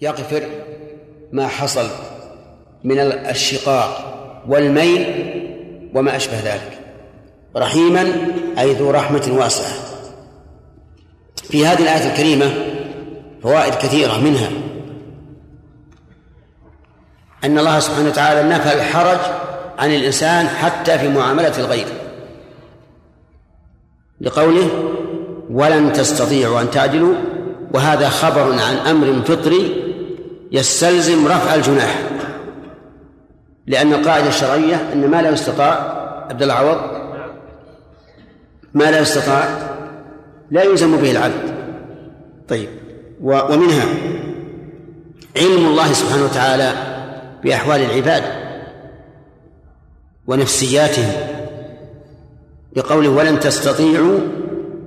يغفر ما حصل من الشقاق والميل وما أشبه ذلك. رحيما أي ذو رحمة واسعة. في هذه الآية الكريمة فوائد كثيرة منها أن الله سبحانه وتعالى نفى الحرج عن الإنسان حتى في معاملة الغير. لقوله ولن تستطيعوا أن تعدلوا وهذا خبر عن أمر فطري يستلزم رفع الجناح. لأن القاعدة الشرعية أن ما لا يستطاع عبد العوض ما لا يستطاع لا يلزم به العبد. طيب ومنها علم الله سبحانه وتعالى بأحوال العباد ونفسياتهم بقوله ولن تستطيعوا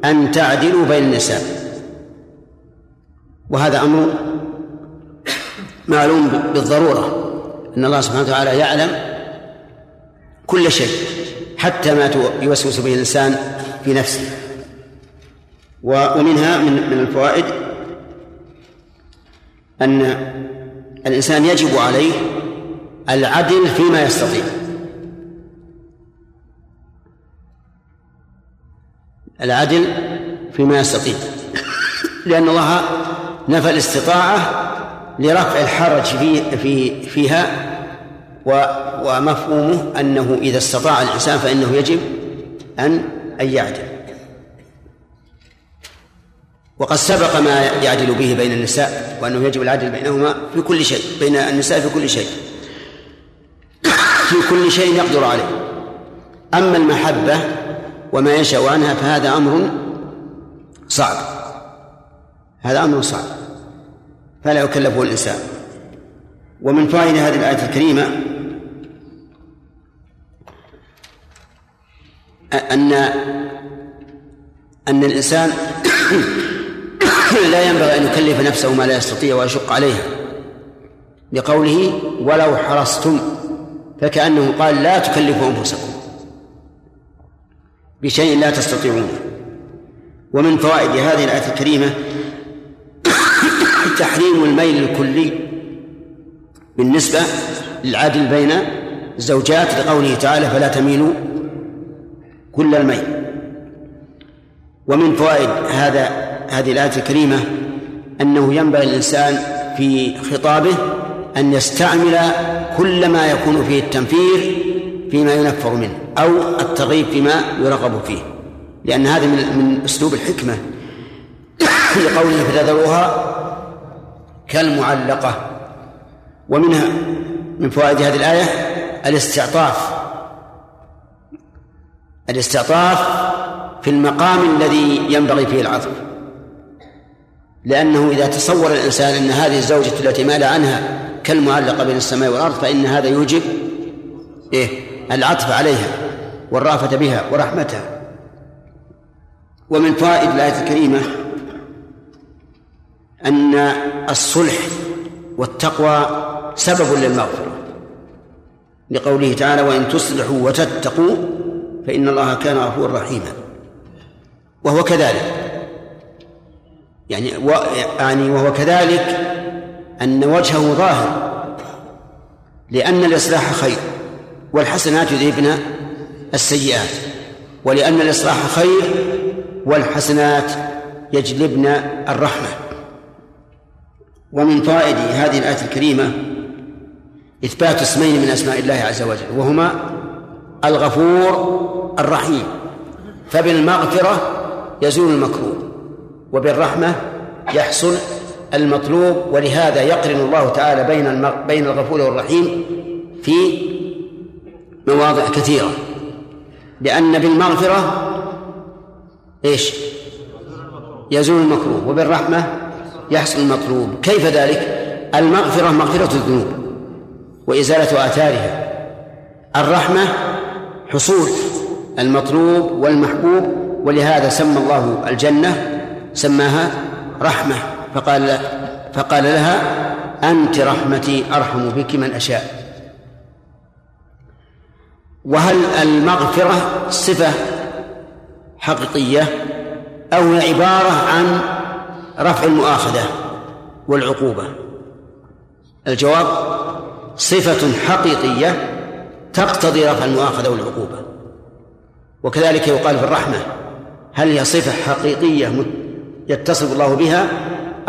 أن تعدلوا بين النساء وهذا أمر معلوم بالضرورة أن الله سبحانه وتعالى يعلم كل شيء حتى ما يوسوس به الإنسان في نفسه. ومنها من من الفوائد أن الإنسان يجب عليه العدل فيما يستطيع. العدل فيما يستطيع. لأن الله نفى الاستطاعة لرفع الحرج في في فيها ومفهومه أنه إذا استطاع الإنسان فإنه يجب أن أن يعدل. وقد سبق ما يعدل به بين النساء وأنه يجب العدل بينهما في كل شيء بين النساء في كل شيء. في كل شيء يقدر عليه. أما المحبة وما ينشأ عنها فهذا أمر صعب. هذا أمر صعب. فلا يكلفه الإنسان. ومن فائدة هذه الآية الكريمة أن أن الإنسان لا ينبغي أن يكلف نفسه ما لا يستطيع ويشق عليها. لقوله ولو حرصتم فكأنه قال لا تكلفوا أنفسكم. بشيء لا تستطيعونه ومن فوائد هذه الآية الكريمة تحريم الميل الكلي بالنسبة للعدل بين الزوجات لقوله تعالى فلا تميلوا كل الميل. ومن فوائد هذا هذه الآية الكريمة أنه ينبغي الإنسان في خطابه أن يستعمل كل ما يكون فيه التنفير فيما ينفر منه أو الترغيب فيما يرغب فيه. لأن هذا من من أسلوب الحكمة. لقوله فتذروها كالمعلقة. ومنها من فوائد هذه الآية الاستعطاف. الاستعطاف في المقام الذي ينبغي فيه العطف. لأنه إذا تصور الإنسان أن هذه الزوجة التي مال عنها كالمعلقة بين السماء والأرض فإن هذا يوجب إيه العطف عليها والرأفة بها ورحمتها. ومن فوائد الآية الكريمة أن الصلح والتقوى سبب للمغفرة. لقوله تعالى وإن تصلحوا وتتقوا فإن الله كان غفورا رحيما. وهو كذلك. يعني و يعني وهو كذلك أن وجهه ظاهر لأن الإصلاح خير والحسنات يذهبن السيئات ولأن الإصلاح خير والحسنات يجلبن الرحمة. ومن فوائد هذه الآية الكريمة إثبات اسمين من أسماء الله عز وجل وهما الغفور الرحيم فبالمغفرة يزول المكروه وبالرحمة يحصل المطلوب ولهذا يقرن الله تعالى بين بين الغفور والرحيم في مواضع كثيرة لأن بالمغفرة إيش؟ يزول المكروه وبالرحمة يحصل المطلوب. كيف ذلك؟ المغفرة مغفرة الذنوب وإزالة آثارها. الرحمة حصول المطلوب والمحبوب ولهذا سمى الله الجنة سماها رحمة. فقال فقال لها أنت رحمتي أرحم بك من أشاء. وهل المغفرة صفة حقيقية أو عبارة عن رفع المؤاخذة والعقوبة. الجواب صفة حقيقية تقتضي رفع المؤاخذة والعقوبة. وكذلك يقال في الرحمة هل هي صفة حقيقية يتصف الله بها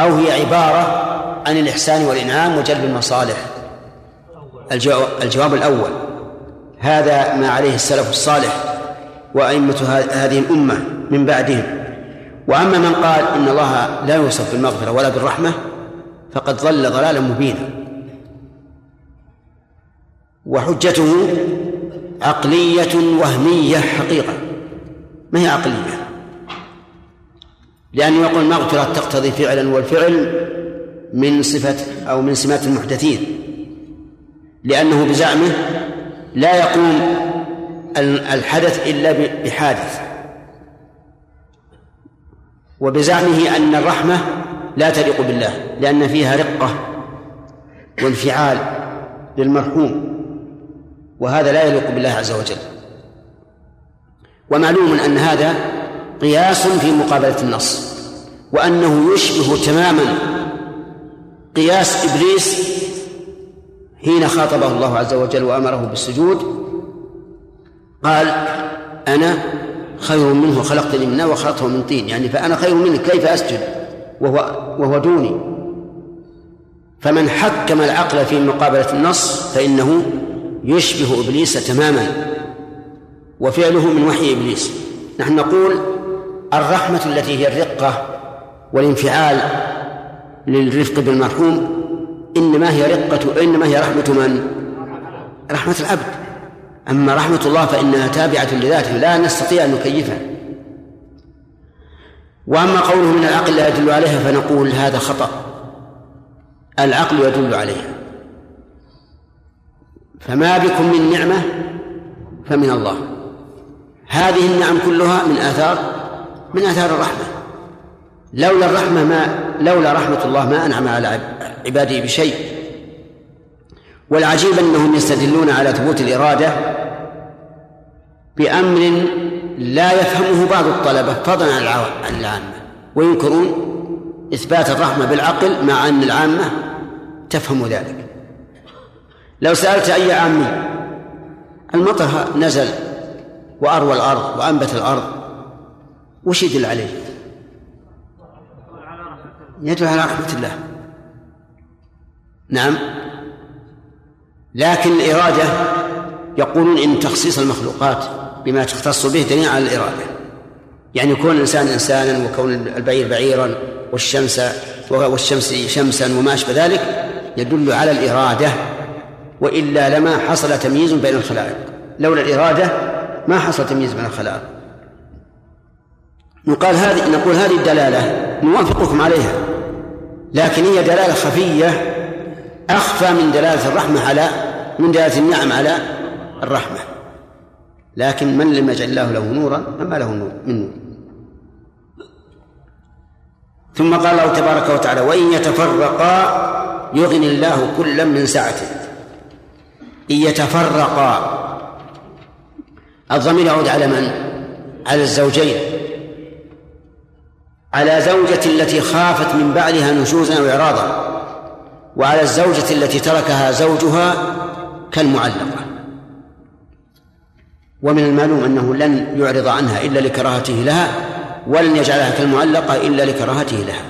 أو هي عبارة عن الإحسان والإنعام وجلب المصالح؟ الجواب الأول هذا ما عليه السلف الصالح وأئمة هذه الأمة من بعدهم. وأما من قال إن الله لا يوصف بالمغفرة ولا بالرحمة فقد ضل ضلالا مبينا. وحجته عقلية وهمية حقيقة. ما هي عقلية؟ لأنه يقول المغفرة تقتضي فعلا والفعل من صفة أو من سمات المحدثين. لأنه بزعمه لا يقوم الحدث إلا بحادث. وبزعمه أن الرحمة لا تليق بالله لأن فيها رقة وانفعال للمرحوم وهذا لا يليق بالله عز وجل. ومعلوم أن هذا قياس في مقابلة النص وأنه يشبه تماما قياس إبليس حين خاطبه الله عز وجل وأمره بالسجود قال أنا خير منه خلقتني من نار وخلقته من طين. يعني فأنا خير منه كيف أسجد؟ وهو وهو دوني. فمن حكم العقل في مقابلة النص فإنه يشبه إبليس تماما. وفعله من وحي إبليس. نحن نقول الرحمة التي هي الرقة والانفعال للرفق بالمرحوم إنما هي رقة إنما هي رحمة من؟ رحمة العبد. أما رحمة الله فإنها تابعة لذاته لا نستطيع أن نكيفها وأما قوله من العقل لا يدل عليها فنقول هذا خطأ. العقل يدل عليها. فما بكم من نعمة فمن الله. هذه النعم كلها من آثار من آثار الرحمة. لولا الرحمة ما لولا رحمة الله ما أنعم على عباده بشيء. والعجيب أنهم يستدلون على ثبوت الإرادة بأمر لا يفهمه بعض الطلبة فضلا عن العامة. وينكرون إثبات الرحمة بالعقل مع أن العامة تفهم ذلك. لو سألت أي عامي المطر نزل وأروى الأرض وأنبت الأرض وش يدل عليه؟ يدل على رحمة الله. نعم. لكن الإرادة يقولون إن تخصيص المخلوقات بما تختص به دليل على الإرادة. يعني كون الإنسان إنسانا وكون البعير بعيرا والشمس والشمس شمسا وما أشبه ذلك يدل على الإرادة وإلا لما حصل تمييز بين الخلائق. لولا الإرادة ما حصل تمييز بين الخلائق. نقال هذه نقول هذه الدلالة نوافقكم عليها لكن هي دلالة خفية أخفى من دلالة الرحمة على من دلالة النعم على الرحمة. لكن من لم يجعل الله له نورا فما له نور من نور. ثم قال الله تبارك وتعالى وإن يتفرقا يغني الله كلا من سعته. إن يتفرقا الضمير يعود على من؟ على الزوجين. على زوجة التي خافت من بعدها نشوزا أو إعراضا وعلى الزوجة التي تركها زوجها كالمعلقة. ومن المعلوم أنه لن يعرض عنها إلا لكراهته لها ولن يجعلها كالمعلقة إلا لكراهته لها.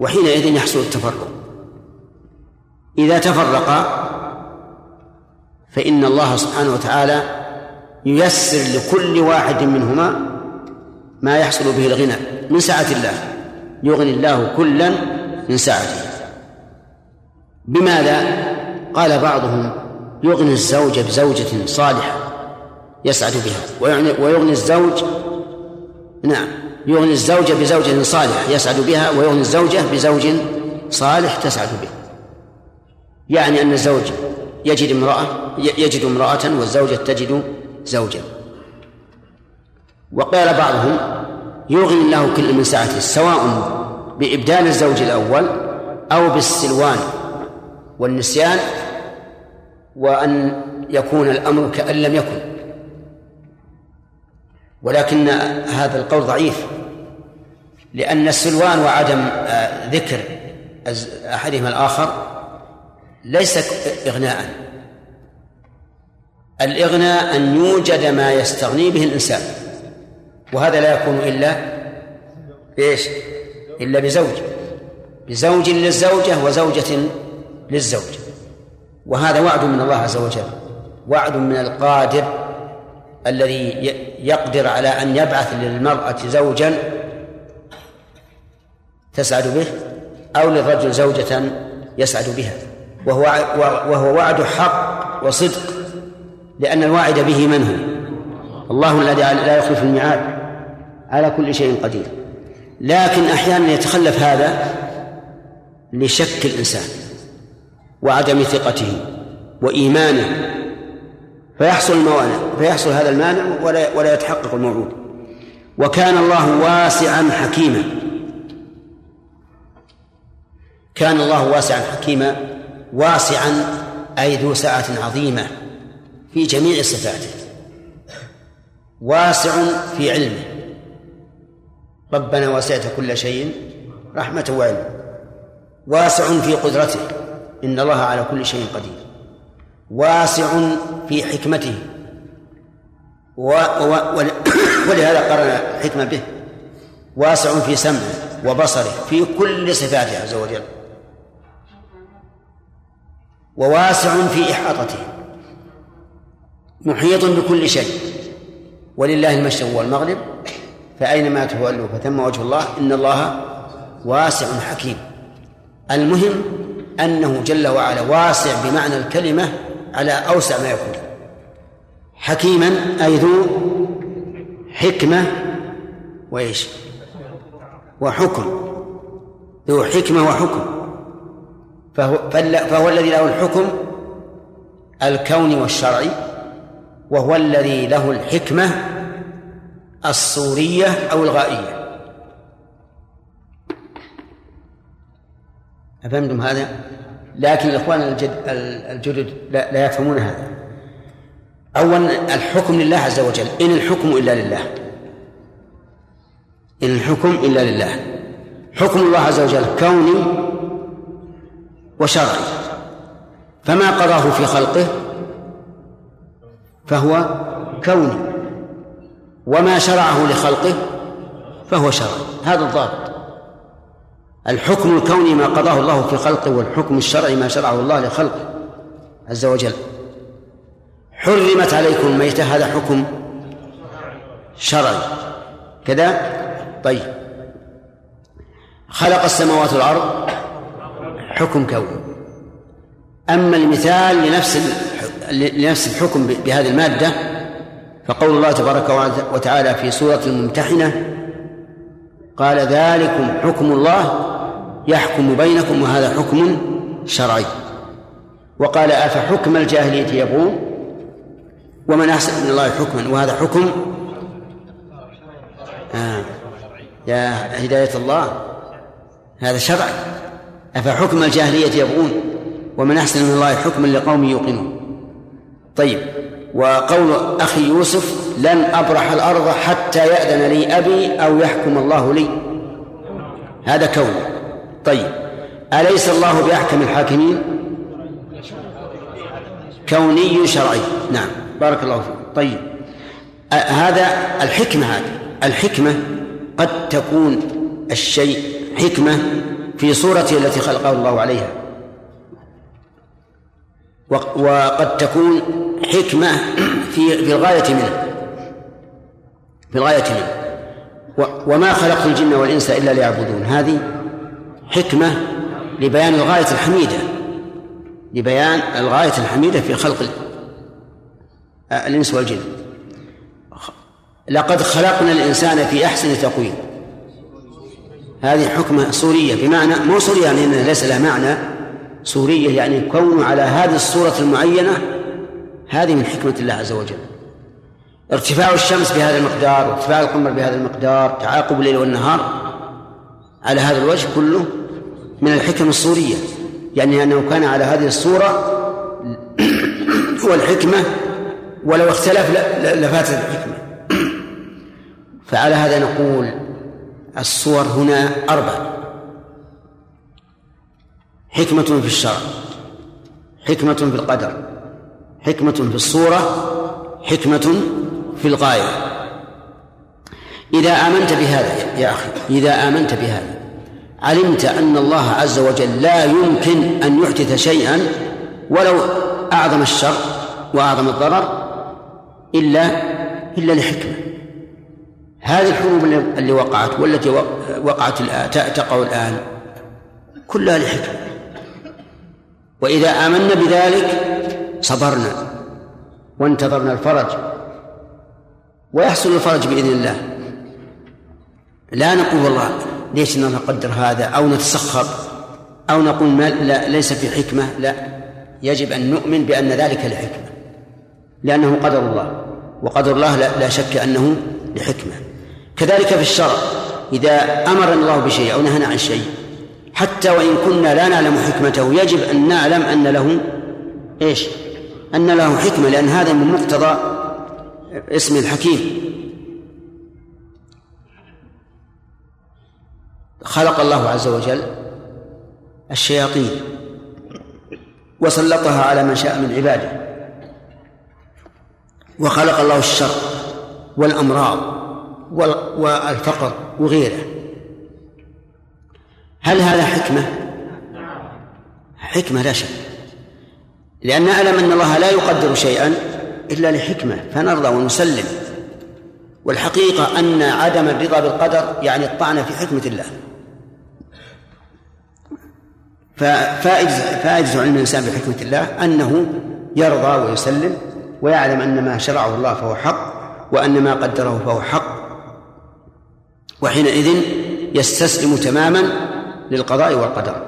وحينئذ يحصل التفرق. إذا تفرقا فإن الله سبحانه وتعالى ييسر لكل واحد منهما ما يحصل به الغنى من سعة الله. يغني الله كلا من سعته بماذا؟ قال بعضهم يغني الزوج بزوجة صالحة يسعد بها ويغني الزوج نعم يغني الزوج بزوجة صالحة يسعد بها ويغني الزوجة بزوج صالح تسعد به يعني أن الزوج يجد امرأة يجد امرأة والزوجة تجد زوجا وقال بعضهم يغني الله كل من سعته سواء بإبدال الزوج الأول أو بالسلوان والنسيان وأن يكون الأمر كأن لم يكن. ولكن هذا القول ضعيف لأن السلوان وعدم آه، ذكر أحدهما الآخر ليس إغناء. الإغناء أن يوجد ما يستغني به الإنسان وهذا لا يكون إلا إيش؟ إلا بزوج بزوج للزوجة وزوجة للزوج. وهذا وعد من الله عز وجل وعد من القادر الذي يقدر على أن يبعث للمرأة زوجا تسعد به أو للرجل زوجة يسعد بها. وهو وهو وعد حق وصدق لأن الواعد به من هو؟ الله الذي لا يخلف الميعاد على كل شيء قدير. لكن أحيانا يتخلف هذا لشك الإنسان وعدم ثقته وإيمانه. فيحصل الموانع فيحصل هذا المانع ولا ولا يتحقق الموعود. وكان الله واسعا حكيما. كان الله واسعا حكيما واسعا أي ذو سعة عظيمة في جميع صفاته. واسع في علمه. ربنا وسعت كل شيء رحمة وعلم. واسع في قدرته. إن الله على كل شيء قدير. واسع في حكمته. و و ولهذا قرن الحكمة به. واسع في سمعه وبصره في كل صفاته عز وجل. وواسع في إحاطته. محيط بكل شيء. ولله المشرق والمغرب. فأينما تولوا فثم وجه الله إن الله واسع حكيم. المهم أنه جل وعلا واسع بمعنى الكلمة على أوسع ما يكون. حكيما أي ذو حكمة وإيش؟ وحكم. ذو حكمة وحكم. فهو, فهو الذي له الحكم الكوني والشرعي وهو الذي له الحكمة الصورية أو الغائية. أفهمتم هذا؟ لكن الإخوان الجد الجدد لا, لا يفهمون هذا. أولا الحكم لله عز وجل. إن الحكم إلا لله. إن الحكم إلا لله. حكم الله عز وجل كوني وشرعي. فما قضاه في خلقه فهو كوني. وما شرعه لخلقه فهو شرعي هذا الضابط الحكم الكوني ما قضاه الله في خلقه والحكم الشرعي ما شرعه الله لخلقه عز وجل. حرمت عليكم الميتة هذا حكم شرعي. كذا؟ طيب. خلق السماوات والأرض حكم كوني. أما المثال لنفس لنفس الحكم بهذه المادة فقول الله تبارك وتعالى في سورة الممتحنة قال ذلكم حكم الله يحكم بينكم وهذا حكم شرعي. وقال أفحكم الجاهلية يبغون؟ ومن أحسن من الله حكما وهذا حكم آه. يا هداية الله هذا شرع. أفحكم الجاهلية يبغون؟ ومن أحسن من الله حكما لقوم يوقنون. طيب. وقول أخي يوسف لن أبرح الأرض حتى يأذن لي أبي أو يحكم الله لي. هذا كون. طيب. أليس الله بأحكم الحاكمين؟ كوني شرعي. نعم. بارك الله فيك. طيب. هذا الحكمة هذه. الحكمة قد تكون الشيء حكمة في صورته التي خلقه الله عليها. وقد تكون حكمة في في الغاية منه. في الغاية منه. وما خلقت الجن والإنس إلا ليعبدون. هذه حكمة لبيان الغاية الحميدة. لبيان الغاية الحميدة في خلق الإنس والجن. لقد خلقنا الإنسان في أحسن تقويم. هذه حكمة صورية بمعنى مو صورية يعني ليس لها معنى. صورية يعني كونه على هذه الصورة المعينة هذه من حكمة الله عز وجل. ارتفاع الشمس بهذا المقدار وارتفاع القمر بهذا المقدار تعاقب الليل والنهار على هذا الوجه كله من الحكم الصورية يعني أنه كان على هذه الصورة هو الحكمة ولو اختلف لفاتت الحكمة. فعلى هذا نقول الصور هنا أربع. حكمة في الشرع حكمة في القدر حكمة في الصورة حكمة في الغاية. إذا آمنت بهذا يا أخي إذا آمنت بهذا علمت أن الله عز وجل لا يمكن أن يحدث شيئا ولو أعظم الشر وأعظم الضرر إلا إلا لحكمة. هذه الحروب اللي وقعت والتي وقعت الآن تقع الآن كلها لحكمة. وإذا آمنا بذلك صبرنا وانتظرنا الفرج ويحصل الفرج بإذن الله. لا نقول والله ليش نقدر هذا أو نتسخر أو نقول ما لا ليس في حكمة. لا يجب أن نؤمن بأن ذلك لحكمة لأنه قدر الله وقدر الله لا, لا شك أنه لحكمة. كذلك في الشرع إذا أمرنا الله بشيء أو نهنا عن شيء حتى وإن كنا لا نعلم حكمته. يجب أن نعلم أن له إيش؟ أن له حكمة لأن هذا من مقتضى اسم الحكيم. خلق الله عز وجل الشياطين وسلطها على من شاء من عباده. وخلق الله الشر والأمراض والفقر وغيره. هل هذا حكمة؟ حكمة لا شك. لأن نعلم أن الله لا يقدر شيئا إلا لحكمة فنرضى ونسلم. والحقيقة أن عدم الرضا بالقدر يعني الطعن في حكمة الله. ففائدة فائدة علم الإنسان بحكمة الله أنه يرضى ويسلم ويعلم أن ما شرعه الله فهو حق وأن ما قدره فهو حق. وحينئذ يستسلم تماما للقضاء والقدر.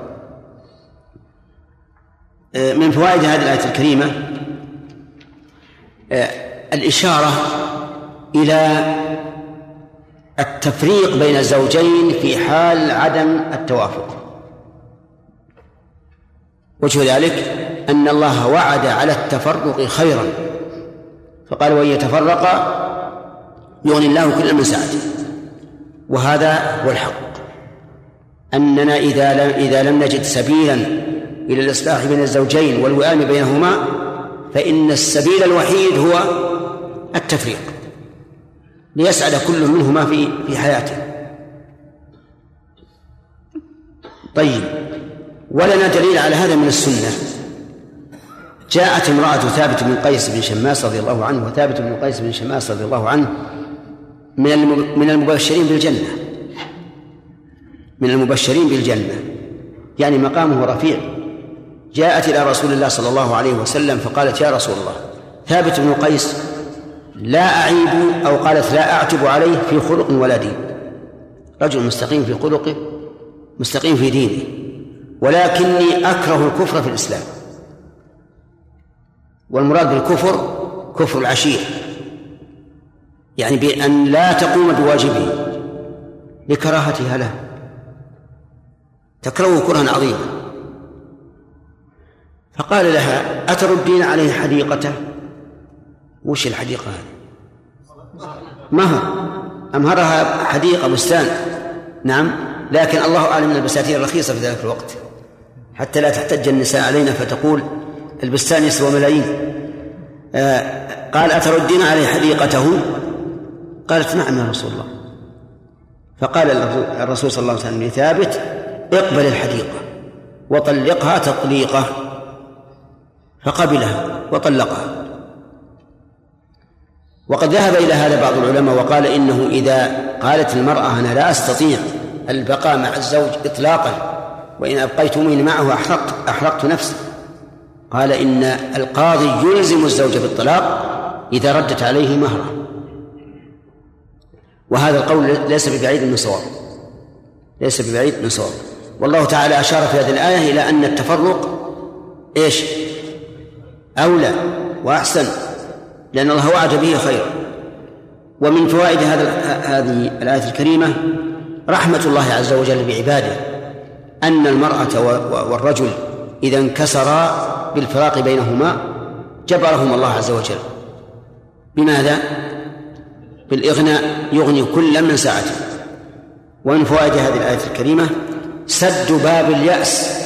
آه، من فوائد هذه الآية الكريمة آه، الإشارة إلى التفريق بين الزوجين في حال عدم التوافق. وجه ذلك أن الله وعد على التفرق خيرا. فقال وإن يتفرقا يغني الله كل من سعته وهذا هو الحق. أننا إذا لم إذا لم نجد سبيلا إلى الإصلاح بين الزوجين والوئام بينهما فإن السبيل الوحيد هو التفريق ليسعد كل منهما في في حياته. طيب ولنا دليل على هذا من السنة. جاءت امرأة ثابت بن قيس بن شماس رضي الله عنه وثابت بن قيس بن شماس رضي الله عنه من من المبشرين بالجنة. من المبشرين بالجنة. يعني مقامه رفيع. جاءت إلى رسول الله صلى الله عليه وسلم فقالت يا رسول الله ثابت بن قيس لا أعيب أو قالت لا أعتب عليه في خلق ولا دين. رجل مستقيم في خلقه مستقيم في دينه ولكني أكره الكفر في الإسلام. والمراد بالكفر كفر العشير. يعني بأن لا تقوم بواجبه لكراهتها له. تكرهه كرها عظيما. فقال لها أتردين عليه حديقته؟ وش الحديقة هذه؟ مهر أمهرها حديقة بستان؟ نعم لكن الله أعلم أن البساتين رخيصة في ذلك الوقت. حتى لا تحتج النساء علينا فتقول البستان يسوى ملايين. آه قال أتردين عليه حديقته؟ قالت نعم يا رسول الله. فقال الرسول صلى الله عليه وسلم لثابت اقبل الحديقة وطلقها تطليقة فقبلها وطلقها. وقد ذهب إلى هذا بعض العلماء وقال إنه إذا قالت المرأة أنا لا أستطيع البقاء مع الزوج إطلاقا وإن أبقيتموني معه أحرقت أحرقت نفسي. قال إن القاضي يلزم الزوج بالطلاق إذا ردت عليه مهرة. وهذا القول ليس ببعيد من صواب. ليس ببعيد من صواب. والله تعالى أشار في هذه الآية إلى أن التفرق إيش؟ أولى وأحسن لأن الله وعد به خيرا ومن فوائد هذا هذه الآية الكريمة رحمة الله عز وجل بعباده أن المرأة والرجل إذا انكسرا بالفراق بينهما جبرهم الله عز وجل. بماذا؟ بالإغناء يغني كل من سعته ومن فوائد هذه الآية الكريمة سد باب اليأس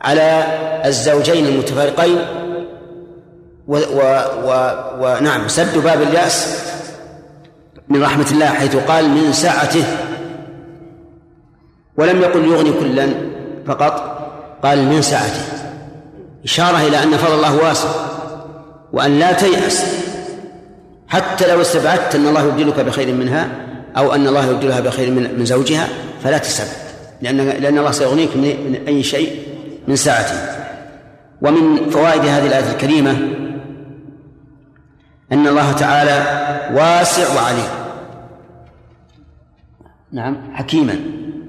على الزوجين المتفارقين ونعم سد باب اليأس من رحمة الله حيث قال من سعته ولم يقل يغني كلا فقط قال من سعته. إشارة إلى أن فضل الله واسع وأن لا تيأس حتى لو استبعدت أن الله يبدلك بخير منها أو أن الله يبدلها بخير من زوجها فلا تستبعد لأن لأن الله سيغنيك من أي شيء من سعته ومن فوائد هذه الآية الكريمة أن الله تعالى واسع وعليم. نعم حكيما.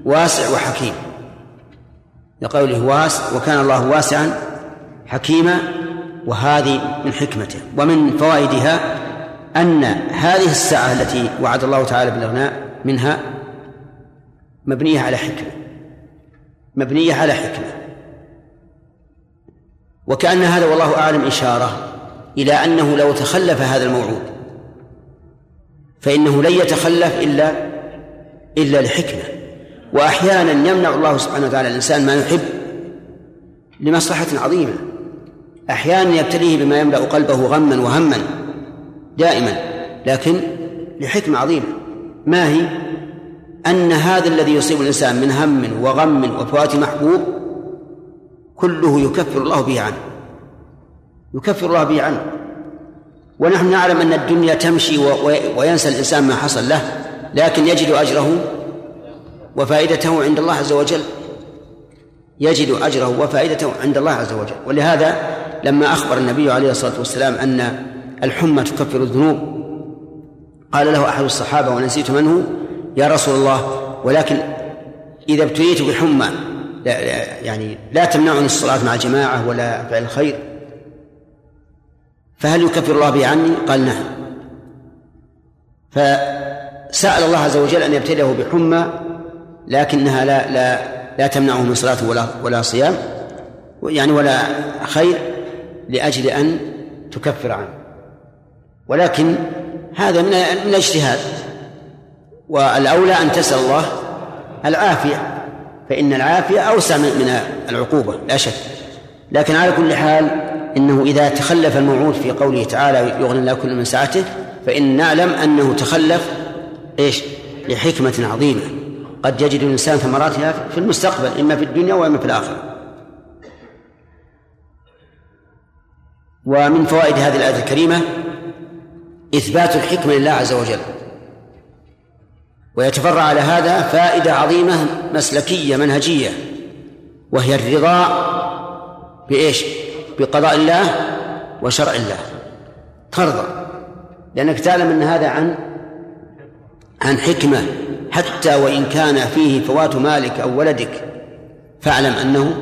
واسع وحكيم. لقوله واسع وكان الله واسعا حكيما وهذه من حكمته. ومن فوائدها أن هذه الساعة التي وعد الله تعالى بالإغناء منها مبنية على حكمة. مبنية على حكمة. وكأن هذا والله أعلم إشارة إلى أنه لو تخلف هذا الموعود فإنه لن يتخلف إلا إلا لحكمة وأحيانا يمنع الله سبحانه وتعالى الإنسان ما يحب لمصلحة عظيمة. أحيانا يبتليه بما يملأ قلبه غما وهما دائما لكن لحكمة عظيمة. ما هي؟ أن هذا الذي يصيب الإنسان من هم وغم وفوات محبوب كله يكفر الله به عنه. يكفر الله به عنه. ونحن نعلم أن الدنيا تمشي وينسى الإنسان ما حصل له لكن يجد أجره وفائدته عند الله عز وجل. يجد أجره وفائدته عند الله عز وجل. ولهذا لما أخبر النبي عليه الصلاة والسلام أن الحمى تكفر الذنوب قال له أحد الصحابة ونسيت من هو يا رسول الله ولكن إذا ابتليت بحمى لا يعني لا تمنعني الصلاة مع الجماعة ولا فعل الخير. فهل يكفر الله به عني؟ قال نعم. فسأل الله عز وجل أن يبتليه بحمى لكنها لا لا لا تمنعه من صلاة ولا ولا صيام يعني ولا خير لأجل أن تكفر عنه. ولكن هذا من من الاجتهاد والأولى أن تسأل الله العافية فإن العافية أوسع من العقوبة لا شك. لكن على كل حال إنه إذا تخلف الموعود في قوله تعالى يغني الله كل من ساعته فإن نعلم أنه تخلف إيش؟ لحكمة عظيمة. قد يجد الإنسان ثمراتها في المستقبل إما في الدنيا وإما في الآخرة. ومن فوائد هذه الآية الكريمة إثبات الحكمة لله عز وجل. ويتفرع على هذا فائدة عظيمة مسلكية منهجية وهي الرضا بإيش؟ بقضاء الله وشرع الله. ترضى لأنك تعلم أن هذا عن عن حكمة. حتى وإن كان فيه فوات مالك أو ولدك فاعلم أنه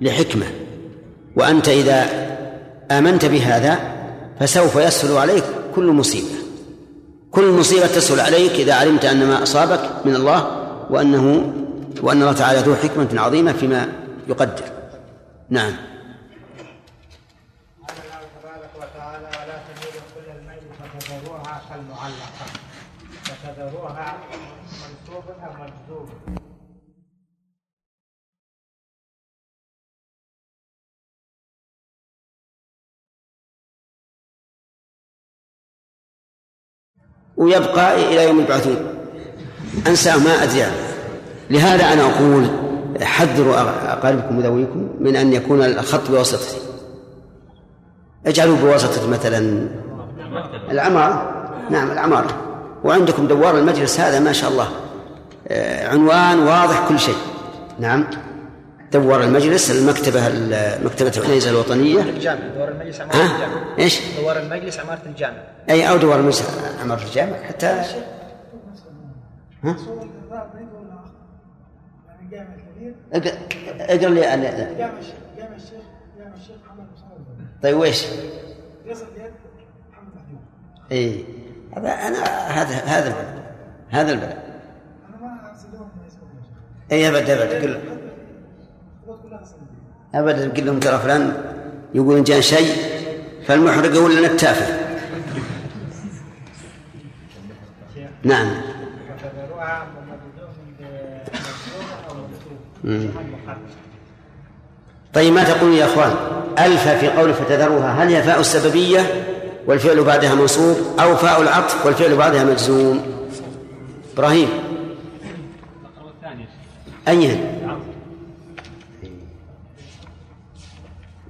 لحكمة. وأنت إذا آمنت بهذا فسوف يسهل عليك كل مصيبة. كل مصيبة تسهل عليك إذا علمت أن ما أصابك من الله وأنه وأن الله تعالى ذو حكمة عظيمة فيما يقدر. نعم فتذروها منصوب أو مجذوب ويبقى إلى يوم يبعثون أنسى ما أدري لهذا أنا أقول حذروا أقاربكم وذويكم من أن يكون الخط بواسطة اجعلوا بواسطة مثلا. العمارة. نعم العمارة. وعندكم دوار المجلس هذا ما شاء الله. آه، عنوان واضح كل شيء. نعم. دوار المجلس المكتبة مكتبة العنيزة الوطنية. الجامع دوار المجلس عمارة الجامع. إيش؟ دوار المجلس عمارة الجامع. أي أو دوار المجلس عمارة الجامع حتى ها؟ أقرأ لي جامع الشيخ جامع الشيخ جامع الشيخ محمد طيب ويش؟ يصل يد محمد محمود إي هذا أنا هذا هذا البلد هذا البلد. أنا ما إي أبد أبد قل أبدا قل لهم ترى فلان يقول ان جاء شيء فالمحرق يقول لنا التافه؟ نعم. طيب ما تقول يا إخوان؟ ألف في قول فتذروها. هل هي فاء السببية والفعل بعدها منصوب أو فاء العطف والفعل بعدها مجزوم؟ إبراهيم. اي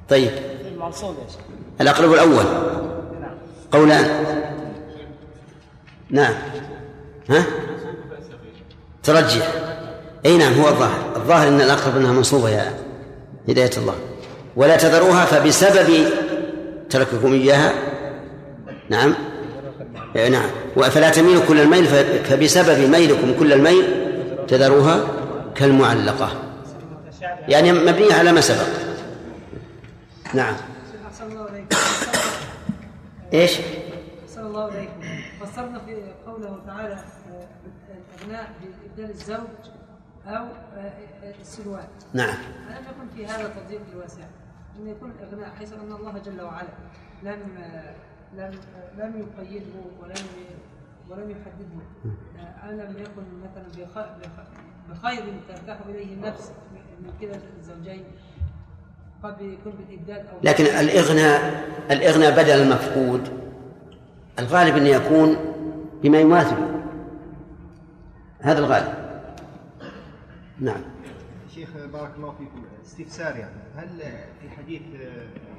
طيب. الأقرب الأول. قولان نعم. ها؟ ترجح. أي نعم هو الظاهر. الظاهر إن الأقرب إنها منصوبة يا هداية الله. ولا تذروها فبسبب ترككم إياها. نعم. إيه، نعم. فلا تميلوا كل الميل فبسبب ميلكم كل الميل تذروها كالمعلقة. يعني مبنية على ما سبق. نعم. إيش؟ صلى الله عليكم فسرنا في قوله تعالى آه، الاغناء بإبدال الزوج أو آه، السلوات. نعم. ألم يكن في هذا تضييق الواسع؟ أن يكون الإغناء حيث أن الله جل وعلا لم لم لم يقيده ولم ولم يحدده. ألم يكن مثلا بخير ترتاح إليه النفس من كلا الزوجين؟ لكن الإغناء الإغناء بدل المفقود. الغالب أن يكون بما يماثل. هذا الغالب. نعم. شيخ بارك الله فيكم. استفسار يعني هل في حديث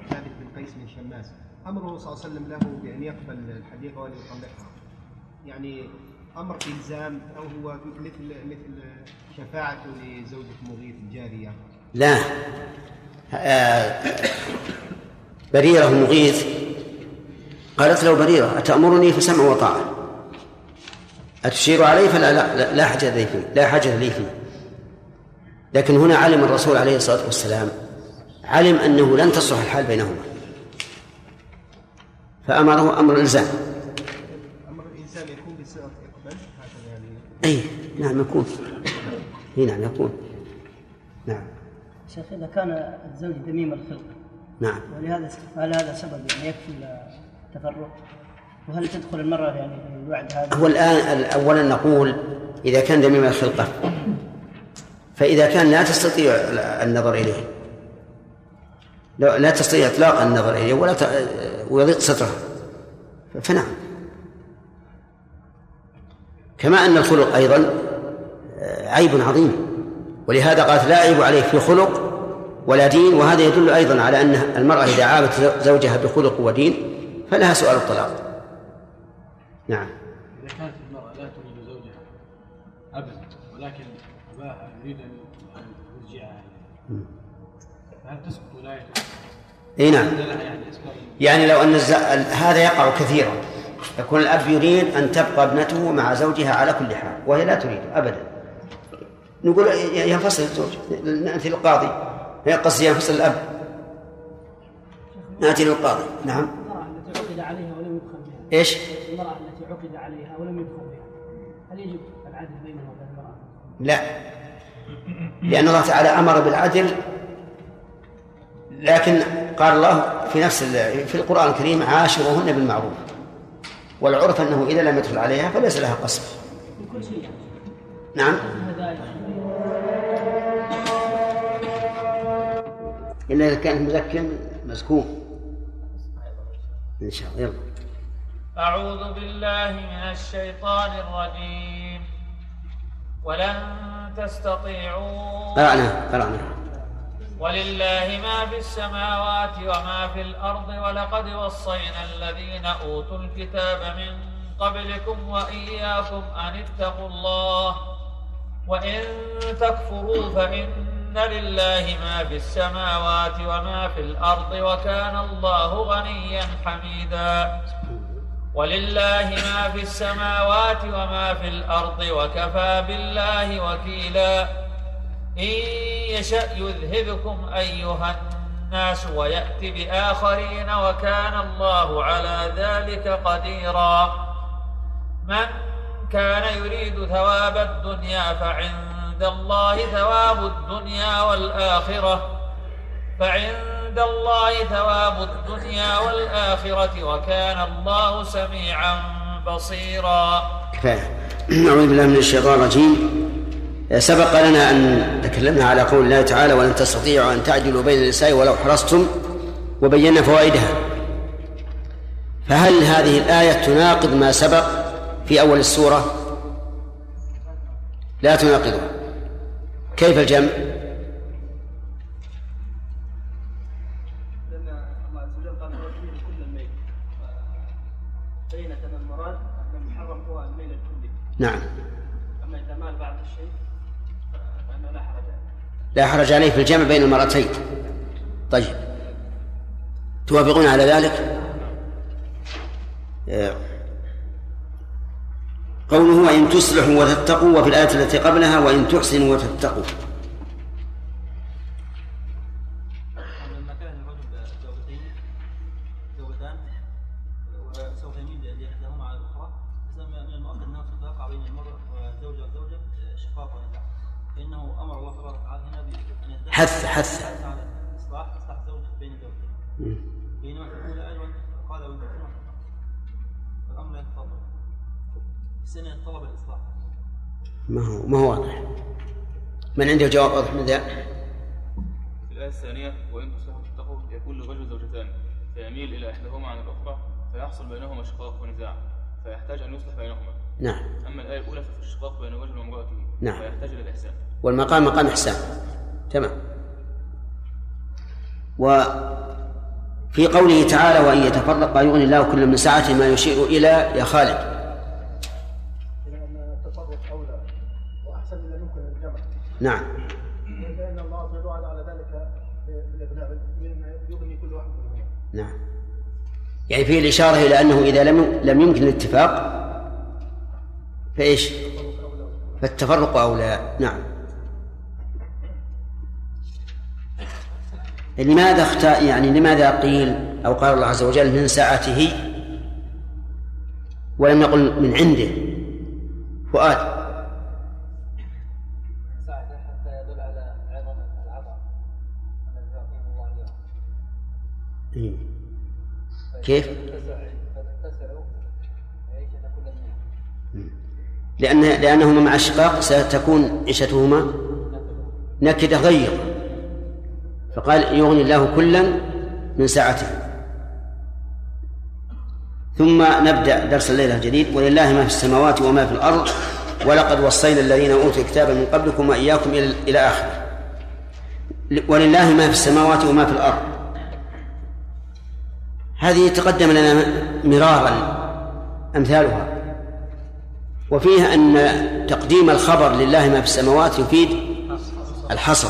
ثابت بن قيس بن شماس أمره صلى الله عليه وسلم له بأن يقبل الحديقه وأن يطلقها؟ يعني أمر إلزام أو هو مثل مثل شفاعته لزوجة مغيث الجاريه لا. آه، بريرة مغيث قالت له بريرة أتأمرني؟ فسمع وطاعة. أتشير علي؟ فلا لا, لا حاجة لي فيه لا حاجة لي فيه. لكن هنا علم الرسول عليه الصلاة والسلام علم أنه لن تصلح الحال بينهما. فأمره أمر الإلزام أمر الإنسان يكون بصيغة إقبال يعني أي نعم يكون. أي نعم يكون. نعم. شيخ إذا كان الزوج دميم الخلق. نعم. ولهذا هل هذا سبب يعني يكفي التفرق وهل تدخل المرأة يعني في الوعد هذا؟ هو الآن أولا نقول إذا كان دميم الخلقة فإذا كان لا تستطيع النظر إليه. لا تستطيع إطلاق النظر إليه ولا ويضيق ستره. فنعم. كما أن الخلق أيضا آه، عيب عظيم. ولهذا قالت لا عيب عليه في خلق ولا دين وهذا يدل أيضا على أن المرأة إذا عابت زوجها بخلق ودين فلها سؤال الطلاق. نعم. إذا كانت المرأة لا تريد زوجها أبدا ولكن أباها يريد أن يرجعها فهل تسقط ولايته؟ إي نعم. يعني لو أن هذا يقع كثيرا يكون الأب يريد أن تبقى ابنته مع زوجها على كل حال وهي لا تريد ابدا. نقول ينفصل الزوج نأتي للقاضي. قصدي ينفصل الأب. نأتي للقاضي. نعم. المرأة التي عقد عليها ولم يدخل بها. إيش؟ المرأة التي عقد عليها ولم يدخل بها. هل يجب العدل بينها وبين المرأة؟ لا. لأن الله تعالى أمر بالعدل لكن قال الله في نفس في القرآن الكريم عاشروهن بالمعروف. والعرف أنه إذا لم يدخل عليها فليس لها قصر نعم. إلا إذا كان مزكن مزكوم إن شاء الله يلا. أعوذ بالله من الشيطان الرجيم. ولن تستطيعوا قرأنا قرأنا. ولله ما في السماوات وما في الأرض ولقد وصينا الذين أوتوا الكتاب من قبلكم وإياكم أن اتقوا الله. وإن تكفروا فإن لله ما في السماوات وما في الأرض وكان الله غنيا حميدا ولله ما في السماوات وما في الأرض وكفى بالله وكيلا إن يشأ يذهبكم أيها الناس ويأتي بآخرين وكان الله على ذلك قديرا من كان يريد ثواب الدنيا فعند الله ثواب الدنيا والآخرة فعند الله ثواب الدنيا والآخرة وكان الله سميعا بصيرا. كفاية. أعوذ بالله من الشيطان الرجيم. سبق لنا أن تكلمنا على قول الله تعالى ولن تستطيعوا أن تعدلوا بين النساء ولو حرصتم وبينا فوائدها. فهل هذه الآية تناقض ما سبق في أول السورة؟ لا تناقضه كيف الجمع؟ نعم. أما إذا مال بعض الشيء فإنه لا حرج عليه. لا حرج عليه في الجمع بين المرتين. طيب. توافقون على ذلك؟ آه. قوله وإن تصلحوا وتتقوا وفي الآية التي قبلها وإن تحسنوا وتتقوا. ما هو ما هو واضح. من عنده جواب واضح من ذا؟ في الآية الثانية وإن تصلحوا وتتقوا يكون للرجل زوجتان فيميل إلى إحداهما عن الأخرى فيحصل بينهما شقاق ونزاع فيحتاج أن يصلح بينهما. نعم. أما الآية الأولى ففي الشقاق بين الرجل وامرأته نعم. فيحتاج إلى الإحسان. والمقام مقام إحسان. تمام. وفي قوله تعالى وإن يتفرقا يغني الله كل من سعته ما يشير إلى يا خالد. نعم. لأن الله على ذلك يغني كل واحد منهما نعم. يعني فيه الإشارة إلى أنه إذا لم لم يمكن الاتفاق فإيش؟ فالتفرق أولى. نعم. لماذا اختار يعني لماذا قيل أو قال الله عز وجل من سعته ولم يقل من عنده؟ فؤاد. كيف؟ لأن لأنهما مع الشقاق ستكون عيشتهما نكدة غير. فقال يغني الله كلا من سعته. ثم نبدأ درس الليلة الجديد. ولله ما في السماوات وما في الأرض. ولقد وصينا الذين أوتوا الكتاب من قبلكم وإياكم إلى آخره. ولله ما في السماوات وما في الأرض. هذه تقدم لنا مرارا أمثالها. وفيها أن تقديم الخبر لله ما في السماوات يفيد الحصر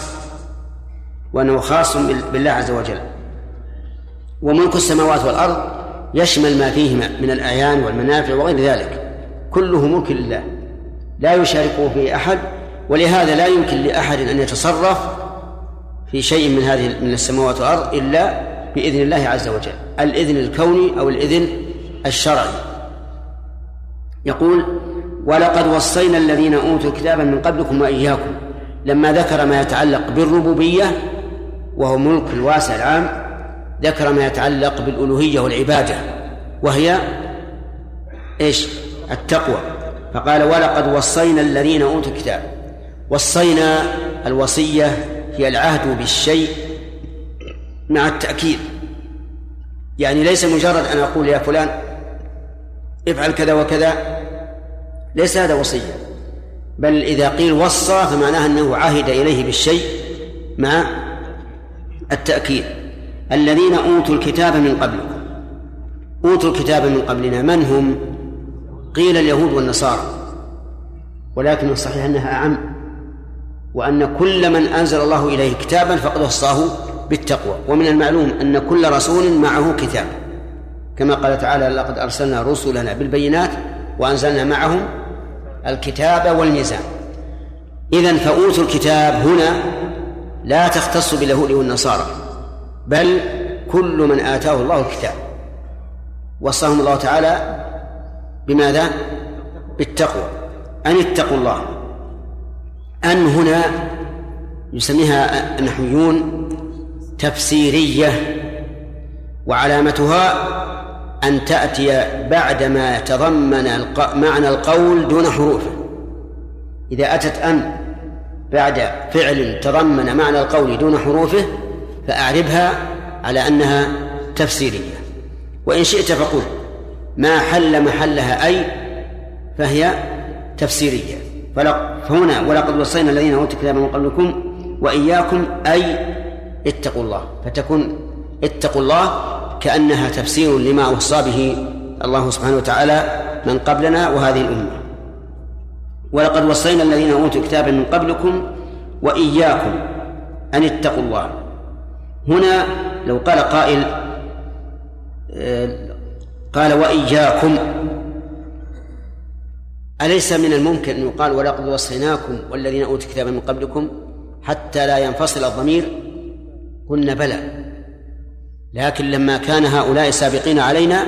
وأنه خاص بالله عز وجل. وملك السماوات والأرض يشمل ما فيهما من الأعيان والمنافع وغير ذلك. كله ملك لله. لا يشاركه فيه أحد ولهذا لا يمكن لأحد أن يتصرف في شيء من هذه من السماوات والأرض إلا بإذن الله عز وجل. الإذن الكوني أو الإذن الشرعي. يقول ولقد وصينا الذين أوتوا الكتاب من قبلكم وإياكم لما ذكر ما يتعلق بالربوبية وهو ملك الواسع العام ذكر ما يتعلق بالألوهية والعبادة وهي إيش؟ التقوى. فقال ولقد وصينا الذين أوتوا الكتاب. وصينا الوصية هي العهد بالشيء مع التأكيد. يعني ليس مجرد أن أقول يا فلان افعل كذا وكذا ليس هذا وصية. بل إذا قيل وصى فمعناه أنه عهد إليه بالشيء مع التأكيد. الذين أوتوا الكتاب من قبلكم. أوتوا الكتاب من قبلنا. من هم؟ قيل اليهود والنصارى. ولكن الصحيح أنها أعم. وأن كل من أنزل الله إليه كتابا فقد وصاه بالتقوى. ومن المعلوم أن كل رسول معه كتاب. كما قال تعالى لقد أرسلنا رسلنا بالبينات وأنزلنا معهم الكتاب والميزان. إذن فأوتوا الكتاب هنا لا تختص باليهود والنصارى بل كل من آتاه الله الكتاب. وصاهم الله تعالى بماذا؟ بالتقوى. أن اتقوا الله. أن هنا يسميها النحويون تفسيرية وعلامتها أن تأتي بعدما يتضمن الق... معنى القول دون حروفه. إذا أتت أن بعد فعل تضمن معنى القول دون حروفه فأعربها على أنها تفسيرية. وإن شئت فقل ما حل محلها أي فهي تفسيرية. فهنا ولقد وصينا الذين أوتوا الكتاب من قبلكم وإياكم أي اتقوا الله. فتكون اتقوا الله كأنها تفسير لما وصى به الله سبحانه وتعالى من قبلنا وهذه الأمة. ولقد وصينا الذين أوتوا الكتاب من قبلكم وإياكم أن اتقوا الله. هنا لو قال قائل آه، قال وإياكم. أليس من الممكن أن يقال ولقد وصيناكم والذين أوتوا الكتاب من قبلكم حتى لا ينفصل الضمير قلنا بلى. لكن لما كان هؤلاء سابقين علينا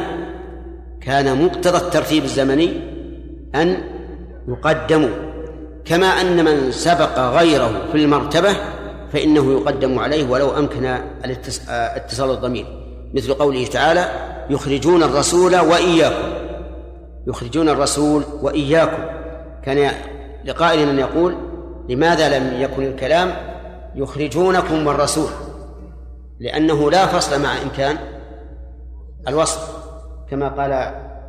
كان مقتضى الترتيب الزمني أن يقدموا. كما أن من سبق غيره في المرتبة فإنه يقدم عليه ولو أمكن اتصال الضمير. مثل قوله تعالى يخرجون الرسول وإياكم. يخرجون الرسول وإياكم. كان لقائل أن يقول لماذا لم يكن الكلام يخرجونكم والرسول لأنه لا فصل مع إمكان الوصل كما قال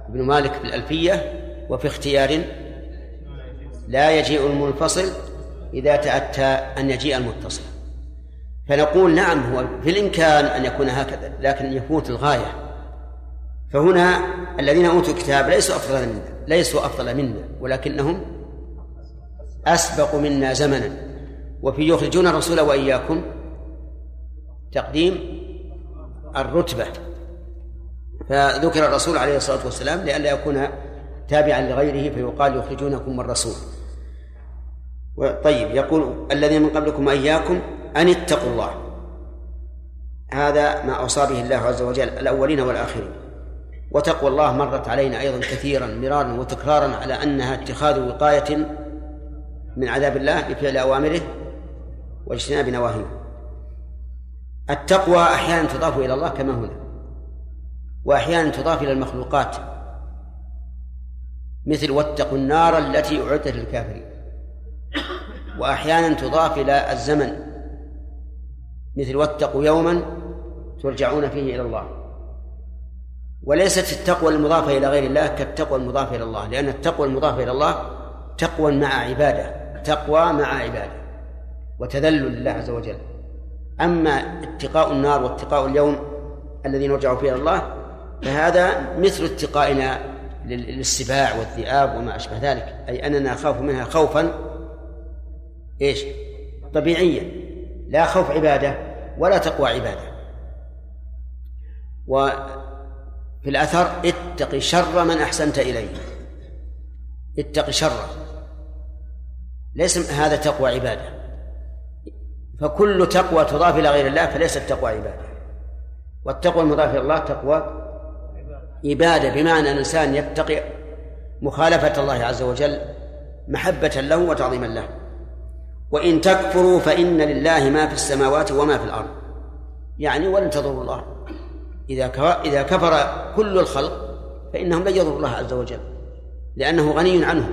ابن مالك في الألفية وفي اختيار لا يجيء المنفصل إذا تأتى أن يجيء المتصل. فنقول نعم هو في الإمكان أن يكون هكذا لكن يفوت الغاية. فهنا الذين أوتوا الكتاب ليسوا أفضل منا ليسوا أفضل منا ولكنهم أسبق منا زمنا. وفي يخرجون الرسول وإياكم تقديم الرتبة. فذكر الرسول عليه الصلاة والسلام لئلا يكون تابعا لغيره فيقال يخرجونكم من الرسول طيب يقول الذين من قبلكم وإياكم أن اتقوا الله. هذا ما أوصى به الله عز وجل الأولين والآخرين. وتقوى الله مرت علينا أيضا كثيرا مرارا وتكرارا على أنها اتخاذ وقاية من عذاب الله بفعل أوامره واجتناب نواهيه. التقوى أحيانا تضاف إلى الله كما هنا وأحيانا تضاف إلى المخلوقات مثل واتقوا النار التي أعدت للكافرين وأحيانا تضاف إلى الزمن مثل واتقوا يوما ترجعون فيه إلى الله. وليست التقوى المضافة إلى غير الله كالتقوى المضافة إلى الله لأن التقوى المضافة إلى الله تقوى مع عبادة تقوى مع عبادة وتذلل لله عز وجل. أما اتقاء النار واتقاء اليوم الذي نرجع فيه إلى الله فهذا مثل اتقائنا للسباع والذئاب وما أشبه ذلك. أي أننا نخاف منها خوفا. إيش؟ طبيعيا. لا خوف عبادة ولا تقوى عبادة. وفي الأثر اتق شر من أحسنت إليه. اتق شره ليس هذا تقوى عبادة. فكل تقوى تضاف إلى غير الله فليست تقوى عبادة. والتقوى المضافة إلى الله تقوى عبادة بمعنى أن الإنسان يتقي مخالفة الله عز وجل محبة له وتعظيما له. وإن تكفروا فإن لله ما في السماوات وما في الأرض. يعني ولن تضروا الله. إذا إذا كفر كل الخلق فإنهم لن يضروا الله عز وجل لأنه غني عنهم.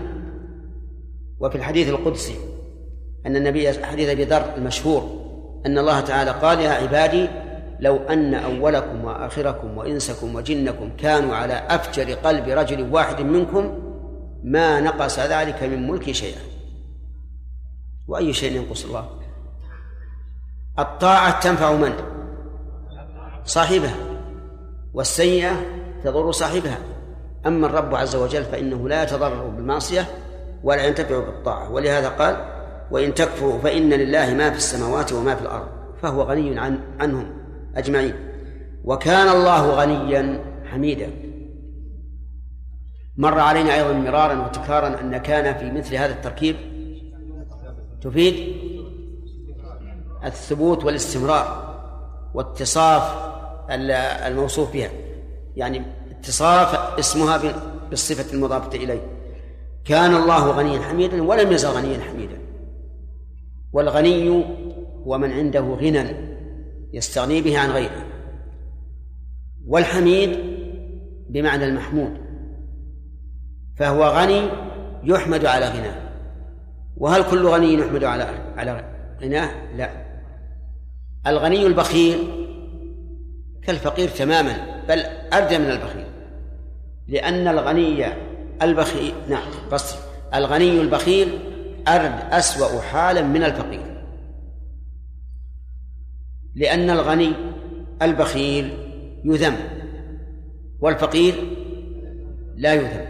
وفي الحديث القدسي أن النبي حديث أبي ذر المشهور أن الله تعالى قال يا عبادي لو أن أولكم وآخركم وإنسكم وجنكم كانوا على أفجر قلب رجل واحد منكم ما نقص ذلك من ملكي شيئا. وأي شيء ينقص الله؟ الطاعة تنفع من؟ صاحبها. والسيئة تضر صاحبها. أما الرب عز وجل فإنه لا يتضرر بالمعصية ولا ينتفع بالطاعة. ولهذا قال وإن تكفروا فإن لله ما في السماوات وما في الأرض فهو غني عن عنهم أجمعين. وكان الله غنيا حميدا. مر علينا أيضا مرارا وتكرارا أن كان في مثل هذا التركيب. تفيد؟ الثبوت والاستمرار واتصاف الموصوف بها. يعني اتصاف اسمها بالصفة المضافة إليه. كان الله غنيا حميدا ولم يزل غنيا حميدا. والغني هو من عنده غنى يستغني به عن غيره. والحميد بمعنى المحمود فهو غني يحمد على غناه. وهل كل غني يحمد على على غناه؟ لا. الغني البخيل كالفقير تماما بل أردى من البخيل لأن الغني البخيل نعم قصر الغني البخيل أرد أسوأ حالا من الفقير. لأن الغني البخيل يذم والفقير لا يذم.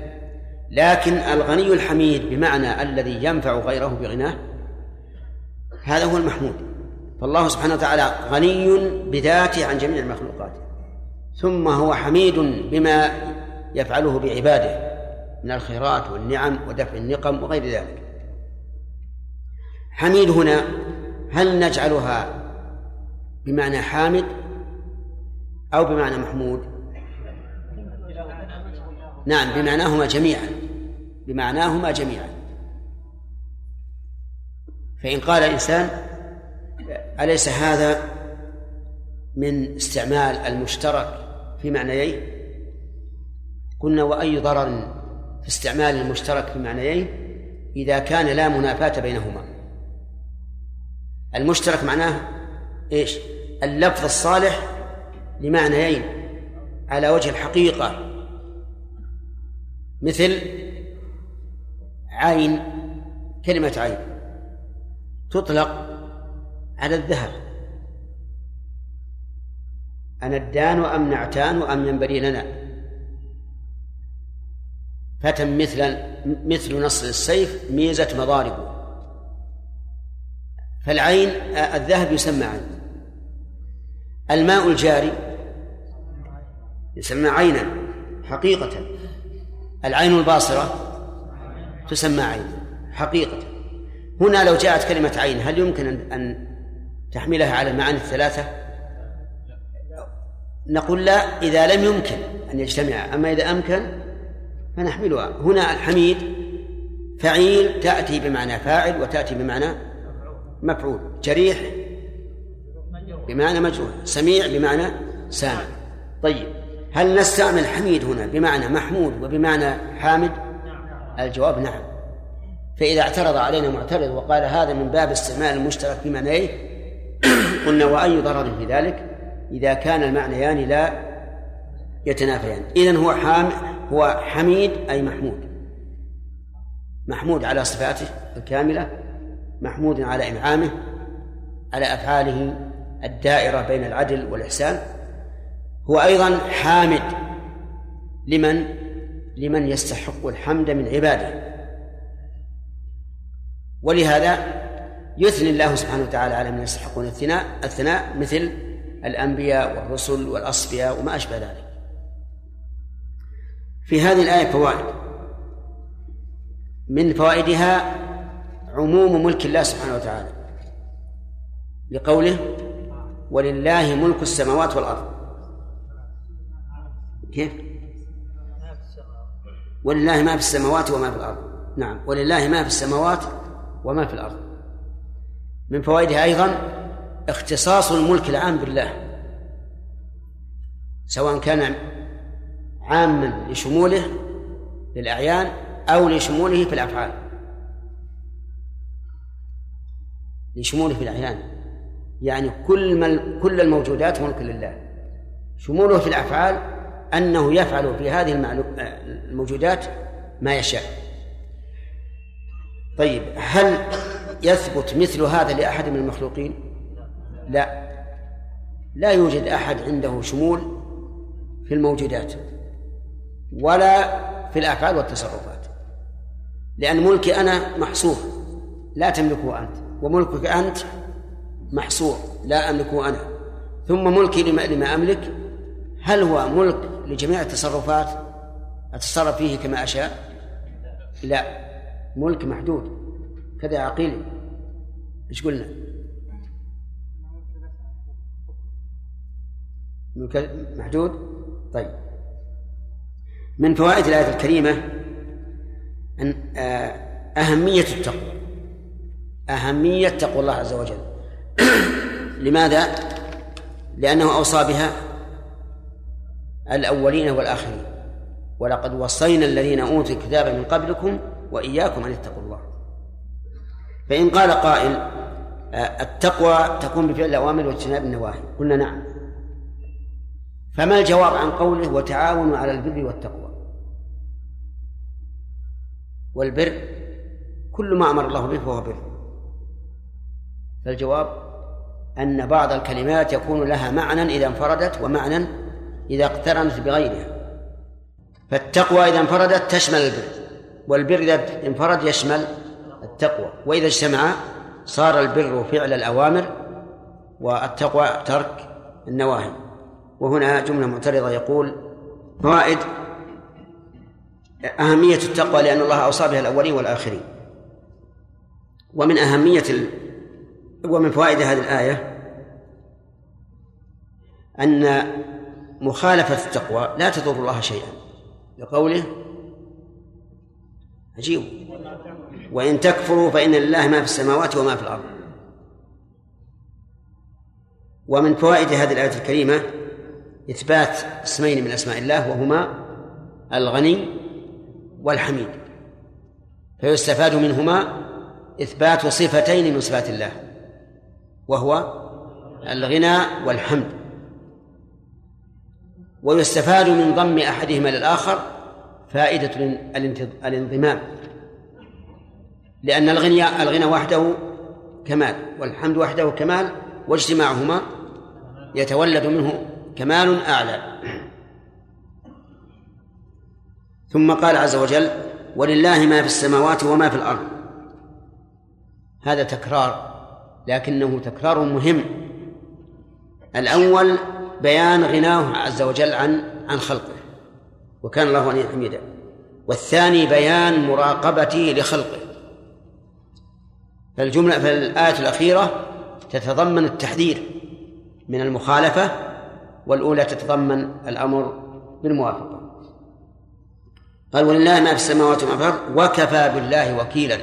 لكن الغني الحميد بمعنى الذي ينفع غيره بغناه هذا هو المحمود. فالله سبحانه وتعالى غني بذاته عن جميع المخلوقات. ثم هو حميد بما يفعله بعباده من الخيرات والنعم ودفع النقم وغير ذلك. حميد هنا هل نجعلها بمعنى حامد أو بمعنى محمود؟ نعم بمعناهما جميعا بمعناهما جميعا. فإن قال الإنسان أليس هذا من استعمال المشترك في معنيين؟ قلنا وأي ضرر في استعمال المشترك في معنيين إذا كان لا منافاة بينهما؟ المشترك معناه إيش؟ اللفظ الصالح لمعنيين. على وجه الحقيقة. مثل عين كلمة عين. تطلق على الذهب. أندان أم نعتان أم ينبغي لنا. فتى مثل مثل نصر السيف ميزة مضاربه. فالعين الذهب يسمى عين. الماء الجاري يسمى عينا حقيقة. العين الباصرة تسمى عين حقيقة. هنا لو جاءت كلمة عين هل يمكن أن تحملها على المعاني الثلاثة؟ نقول لا إذا لم يمكن أن يجتمع أما إذا أمكن فنحملها. هنا الحميد فعيل تأتي بمعنى فاعل وتأتي بمعنى مفعول جريح بمعنى مجروح سميع بمعنى سامع. طيب هل نستعمل حميد هنا بمعنى محمود وبمعنى حامد؟ الجواب نعم. فإذا اعترض علينا معترض وقال هذا من باب استعمال المشترك في معنيه قلنا وأي ضرر في ذلك؟ إذا كان المعنيان لا يتنافيان. إذن هو حام هو حميد أي محمود؟ محمود على صفاته الكاملة؟ محمود على إنعامه على أفعاله الدائرة بين العدل والإحسان. هو أيضا حامد لمن لمن يستحق الحمد من عباده. ولهذا يثني الله سبحانه وتعالى على من يستحقون الثناء الثناء مثل الأنبياء والرسل والأصفياء وما أشبه ذلك. في هذه الآية فوائد. من فوائدها عموم ملك الله سبحانه وتعالى. لقوله ولله ملك السماوات والأرض. كيف؟ ولله ما في السماوات وما في الأرض. نعم. ولله ما في السماوات وما في الأرض. من فوائدها أيضا اختصاص الملك العام بالله. سواء كان عاما لشموله للأعيان أو لشموله في الأفعال. لشموله في الأعيان. يعني كل مل كل الموجودات ملك لله. شموله في الأفعال أنه يفعل في هذه الموجودات ما يشاء. طيب هل يثبت مثل هذا لأحد من المخلوقين؟ لا. لا يوجد أحد عنده شمول في الموجودات ولا في الأفعال والتصرفات. لأن ملكي أنا محصور لا تملكه أنت. وملكك أنت محصور لا أملكه أنا. ثم ملكي لما, لما أملك هل هو ملك لجميع التصرفات؟ أتصرف فيه كما أشاء؟ لا. ملك محدود. كذا عقيل إيش قلنا؟ ملك محدود؟ طيب. من فوائد الآية الكريمة أن أهمية التقوى. أهمية تقوى الله عز وجل. لماذا؟ لأنه أوصى بها الأولين والآخرين. ولقد وصينا الذين أوتوا الكتاب من قبلكم وإياكم أن اتقوا الله. فإن قال قائل آه، التقوى تكون بفعل الأوامر واجتناب النواهي. قلنا نعم. فما الجواب عن قوله وتعاونوا على البر والتقوى؟ والبر كل ما أمر الله به فهو بر. فالجواب أن بعض الكلمات يكون لها معنى إذا انفردت ومعنى إذا اقترنت بغيرها. فالتقوى إذا انفردت تشمل البر والبر إذا انفرد يشمل التقوى. وإذا اجتمع صار البر فعل الأوامر والتقوى ترك النواهي. وهنا جملة معترضة يقول فوائد أهمية التقوى لأن الله أوصى بها الأولين والآخرين. ومن أهمية. ومن فوائد هذه الآية أن مخالفة التقوى لا تضر الله شيئا. لقوله عجيب. وإن تكفروا فإن لله ما في السماوات وما في الأرض. ومن فوائد هذه الآية الكريمة إثبات اسمين من أسماء الله وهما الغني والحميد. فيستفاد منهما إثبات صفتين من صفات الله. وهو الغنى والحمد. ويستفاد من ضم أحدهما للآخر فائدة الانضمام. لأن الغنى الغنى وحده كمال والحمد وحده كمال واجتماعهما يتولد منه كمال أعلى. ثم قال عز وجل ولله ما في السماوات وما في الأرض. هذا تكرار لكنه تكرار مهم. الأول بيان غناه عز وجل عن عن خلقه وكان الله غنيا حميدا والثاني بيان مراقبته لخلقه. فالجملة فالآية الأخيرة تتضمن التحذير من المخالفة والأولى تتضمن الأمر بالموافقة. قال ولله ما في السماوات وما في الأرض وكفى بالله وكيلا.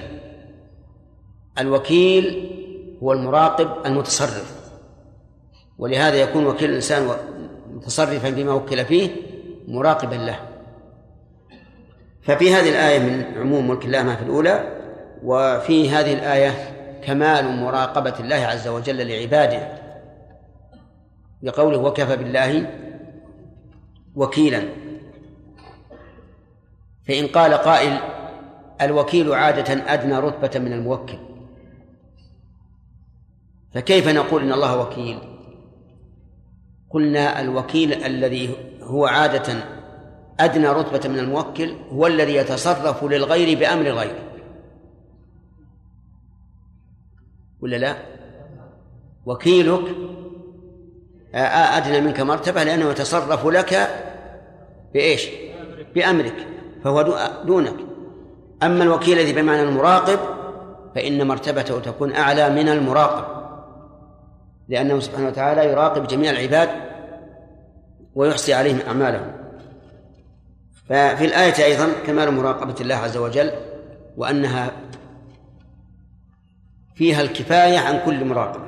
الوكيل هو المراقب المتصرف. ولهذا يكون وكيل الإنسان متصرفا بما وكل فيه مراقبا له. ففي هذه الآية من عموم ملك الله ما في الأولى وفي هذه الآية كمال مراقبة الله عز وجل لعباده. لقوله وكفى بالله وكيلا. فإن قال قائل الوكيل عادة أدنى رتبة من الموكل. فكيف نقول إن الله وكيل؟ قلنا الوكيل الذي هو عادة أدنى رتبة من الموكل هو الذي يتصرف للغير بأمر الغير ولا لا؟ وكيلك أدنى منك مرتبة لأنه يتصرف لك بإيش؟ بأمرك فهو دونك. أما الوكيل الذي بمعنى المراقب فإن مرتبته تكون أعلى من المراقب. لأنه سبحانه وتعالى يراقب جميع العباد ويحصي عليهم أعمالهم. ففي الآية أيضا كمال مراقبة الله عز وجل وأنها فيها الكفاية عن كل مراقبة.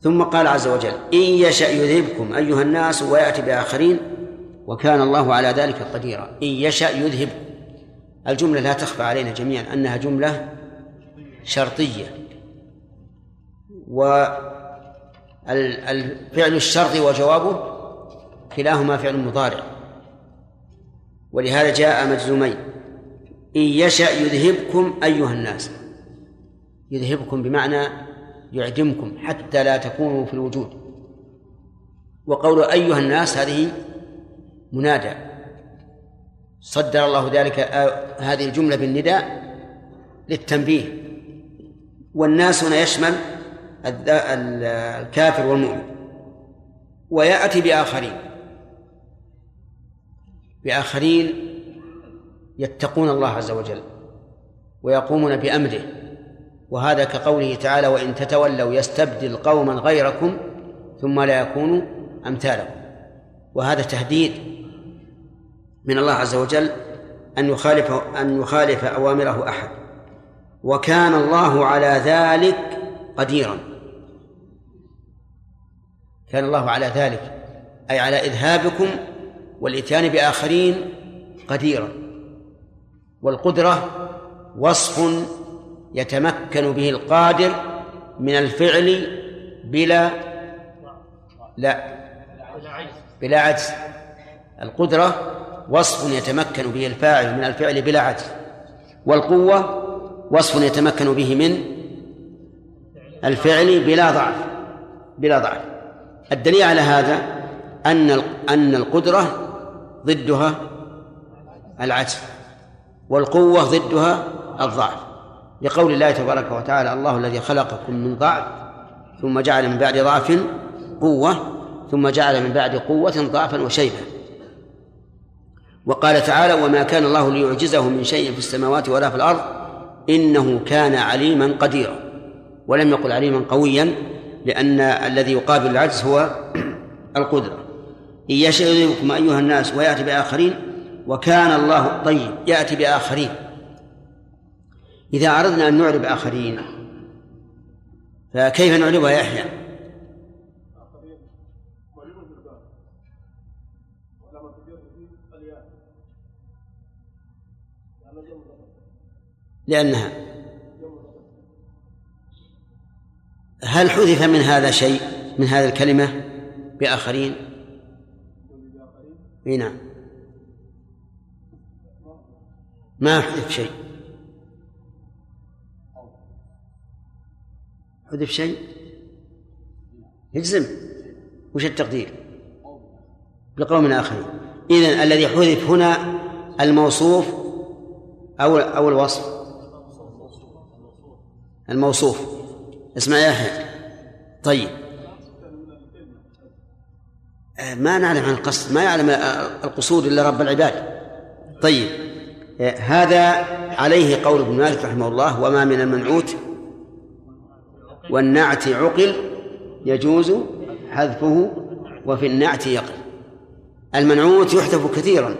ثم قال عز وجل إن يشأ يذهبكم أيها الناس ويأتي بآخرين وكان الله على ذلك قديرا. إن يشأ يذهب الجملة لا تخفى علينا جميعا أنها جملة شرطية. والفعل الشرط وجوابه كلاهما فعل مضارع. ولهذا جاء مجزومين. إن يشأ يذهبكم أيها الناس. يذهبكم بمعنى يعدمكم حتى لا تكونوا في الوجود. وقول أيها الناس هذه منادى. صدر الله ذلك هذه الجملة بالنداء للتنبيه. والناس هنا يشمل الكافر والمؤمن. ويأتي بآخرين. بآخرين يتقون الله عز وجل ويقومون بأمره. وهذا كقوله تعالى وإن تتولوا يستبدل قوما غيركم ثم لا يكونوا أمثالكم. وهذا تهديد من الله عز وجل أن يخالف أن يخالف أوامره أحد. وكان الله على ذلك قديرا. كان الله على ذلك أي على إذهابكم والإتيان بآخرين قديرا. والقدرة وصف يتمكن به القادر من الفعل بلا لا بلا عجز. القدرة وصف يتمكن به الفاعل من الفعل بلا عجز. والقوة وصف يتمكن به من الفعل بلا ضعف بلا ضعف. الدليل على هذا أن أن القدرة ضدها العجز والقوة ضدها الضعف. لقول الله تبارك وتعالى الله الذي خلقكم من ضعف ثم جعل من بعد ضعف قوة ثم جعل من بعد قوة ضعفا وشيبة وقال تعالى وما كان الله ليعجزه من شيء في السماوات ولا في الأرض إنه كان عليما قديرا. ولم يقل عليما قويا لأن الذي يقابل العجز هو القدرة إن يشاء يذهبكم أيها الناس ويأتي بآخرين وكان الله طيب يأتي بآخرين إذا أردنا أن نعرب آخرين فكيف نعربها يحيى؟ لأنها هل حذف من هذا شيء من هذه الكلمة بآخرين؟ إي نعم. ما حذف شيء. حذف شيء؟ يجزم. وش التقدير؟ بقوم آخرين إذن الذي حذف هنا الموصوف أو أو الوصف؟ الموصوف. اسمع يا يحيى طيب. آه، ما نعلم عن القصد ما يعلم القصود إلا رب العباد. طيب. آه، هذا عليه قول ابن مالك رحمه الله وما من المنعوت والنعت عقل يجوز حذفه وفي النعت يقل. المنعوت يحذف كثيرا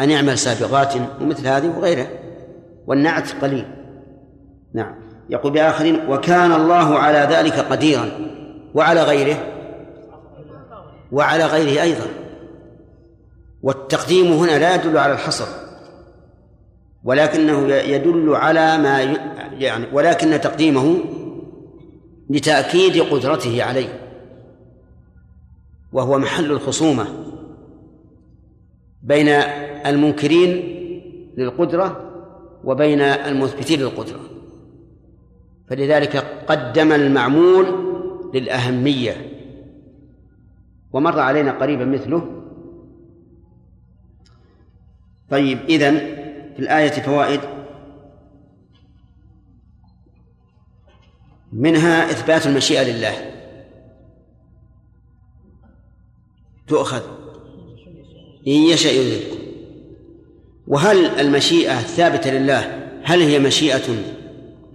أن يعمل سابقات ومثل هذه وغيره والنعت قليل. نعم. يقول بآخرين وكان الله على ذلك قديرا وعلى غيره وعلى غيره أيضا. والتقديم هنا لا يدل على الحصر ولكنه يدل على ما يعني ولكن تقديمه لتأكيد قدرته عليه وهو محل الخصومة بين المنكرين للقدرة وبين المثبتين للقدرة. فلذلك قدم المعمول للأهمية. ومر علينا قريبا مثله. طيب إذن في الآية فوائد. منها إثبات المشيئة لله. تؤخذ. إن يشاء يذهبكم وهل المشيئة الثابتة لله؟ هل هي مشيئة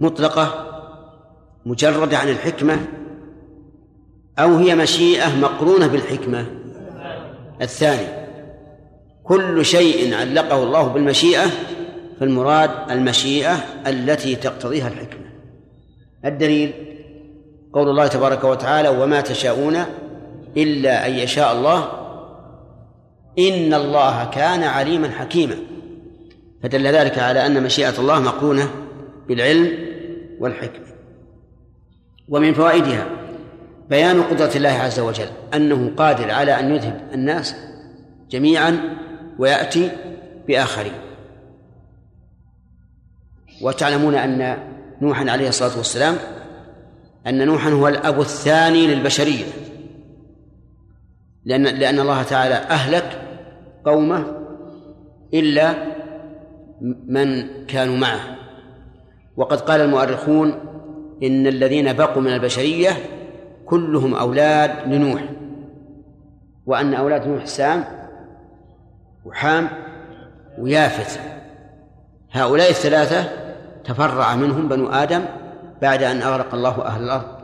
مطلقة؟ مجردة عن الحكمة أو هي مشيئة مقرونة بالحكمة. الثاني كل شيء علقه الله بالمشيئة فالمراد المشيئة التي تقتضيها الحكمة. الدليل قول الله تبارك وتعالى وما تشاءون إلا أن يشاء الله. إن الله كان عليما حكيما. فدل ذلك على أن مشيئة الله مقرونة بالعلم والحكمة. ومن فوائدها بيان قدرة الله عز وجل أنه قادر على أن يذهب الناس جميعا ويأتي بآخرين. وتعلمون أن نوحا عليه الصلاة والسلام أن نوحا هو الأب الثاني للبشرية. لأن لأن الله تعالى أهلك قومه إلا من كانوا معه. وقد قال المؤرخون إن الذين بقوا من البشرية كلهم أولاد لنوح. وأن أولاد نوح سام وحام ويافث هؤلاء الثلاثة تفرع منهم بنو آدم بعد أن أغرق الله أهل الأرض.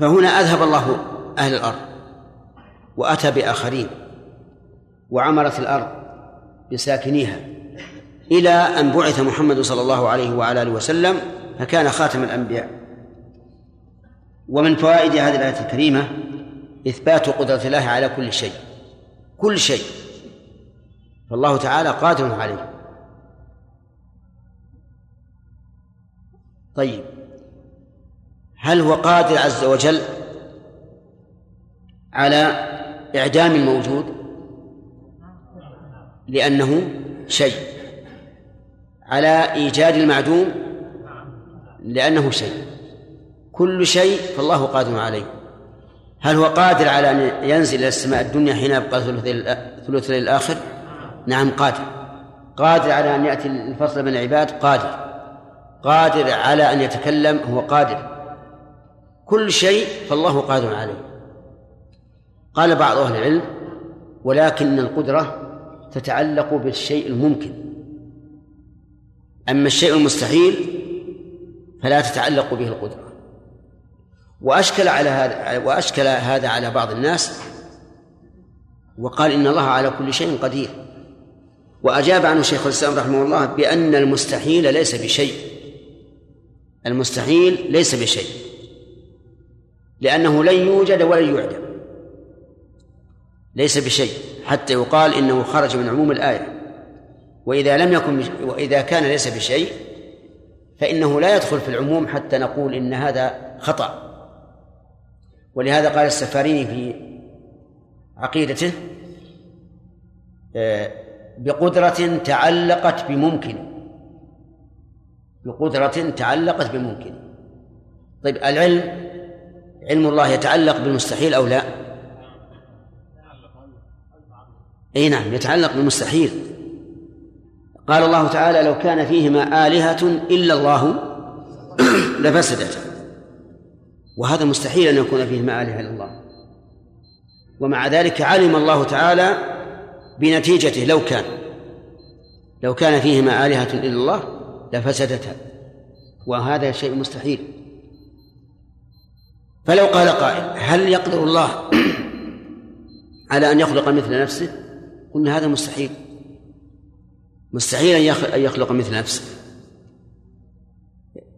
فهنا أذهب الله أهل الأرض وأتى بآخرين وعمرت الأرض بساكنيها. إلى أن بعث محمد صلى الله عليه وعلى آله وسلم فكان خاتم الأنبياء. ومن فوائد هذه الآية الكريمة إثبات قدرة الله على كل شيء. كل شيء. فالله تعالى قادر عليه. طيب. هل هو قادر عز وجل على إعدام الموجود؟ لأنه شيء. على إيجاد المعدوم لأنه شيء. كل شيء فالله قادر عليه. هل هو قادر على أن ينزل إلى السماء الدنيا حين يبقى ثلث الليل الآخر؟ نعم قادر. قادر على أن يأتي الفصل بين العباد؟ قادر. قادر على أن يتكلم؟ هو قادر. كل شيء فالله قادر عليه. قال بعض أهل العلم ولكن القدرة تتعلق بالشيء الممكن. أما الشيء المستحيل فلا تتعلق به القدرة. وأشكل على هذا وأشكل هذا على بعض الناس وقال إن الله على كل شيء قدير. وأجاب عنه شيخ الإسلام رحمه الله بأن المستحيل ليس بشيء. المستحيل ليس بشيء. لأنه لن يوجد ولن يعدم ليس بشيء. حتى يقال إنه خرج من عموم الآية. وإذا لم يكن وإذا كان ليس بشيء فإنه لا يدخل في العموم حتى نقول إن هذا خطأ. ولهذا قال السفاريني في عقيدته آه، بقدرة تعلقت بممكن. بقدرة تعلقت بممكن. طيب العلم علم الله يتعلق بالمستحيل أو لا؟ أي نعم يتعلق بالمستحيل قال الله تعالى لو كان فيهما آلهة إلا الله لفسدتا وهذا مستحيل أن يكون فيهما آلهة إلا الله. ومع ذلك علم الله تعالى بنتيجته لو كان. لو كان فيهما آلهة إلا الله لفسدتا. وهذا شيء مستحيل. فلو قال قائل هل يقدر الله على أن يخلق مثل نفسه؟ قلنا هذا مستحيل. مستحيل أن يخلق مثل نفسه.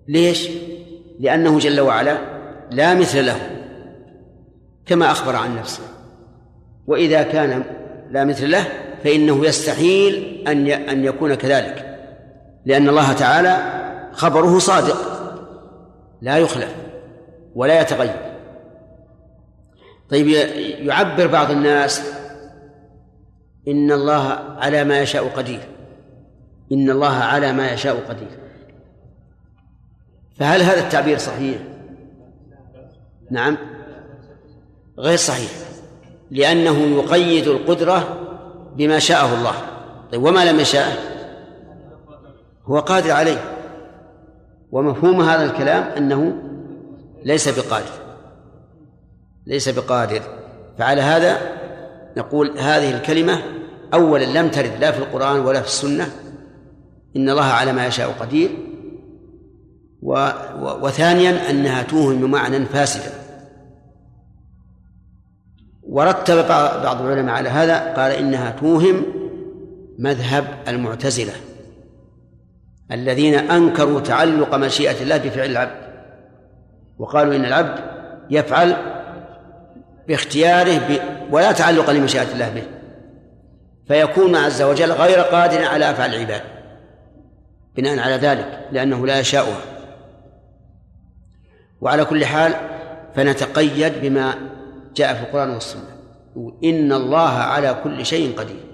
ليش؟ لأنه جل وعلا لا مثل له كما أخبر عن نفسه. وإذا كان لا مثل له فإنه يستحيل أن أن يكون كذلك. لأن الله تعالى خبره صادق لا يخلف ولا يتغير. طيب يعبر بعض الناس إن الله على ما يشاء قدير. إن الله على ما يشاء قدير. فهل هذا التعبير صحيح؟ نعم. غير صحيح. لأنه يقيد القدرة بما شاءه الله. طيب وما لم يشاء هو قادر عليه. ومفهوم هذا الكلام أنه ليس بقادر. ليس بقادر. فعلى هذا نقول هذه الكلمة أولا لم ترد لا في القرآن ولا في السنة. إن الله على ما يشاء قدير. و و وثانيا أنها توهم بمعنى فاسدا. ورتب بعض العلماء على هذا قال إنها توهم مذهب المعتزلة الذين أنكروا تعلق مشيئة الله بفعل العبد. وقالوا إن العبد يفعل باختياره ب... ولا تعلق لمشيئة الله به فيكون عز وجل غير قادر على أفعال العباد. بناء على ذلك لأنه لا يشاؤها وعلى كل حال فنتقيد بما جاء في القرآن والسنة. إن الله على كل شيء قدير.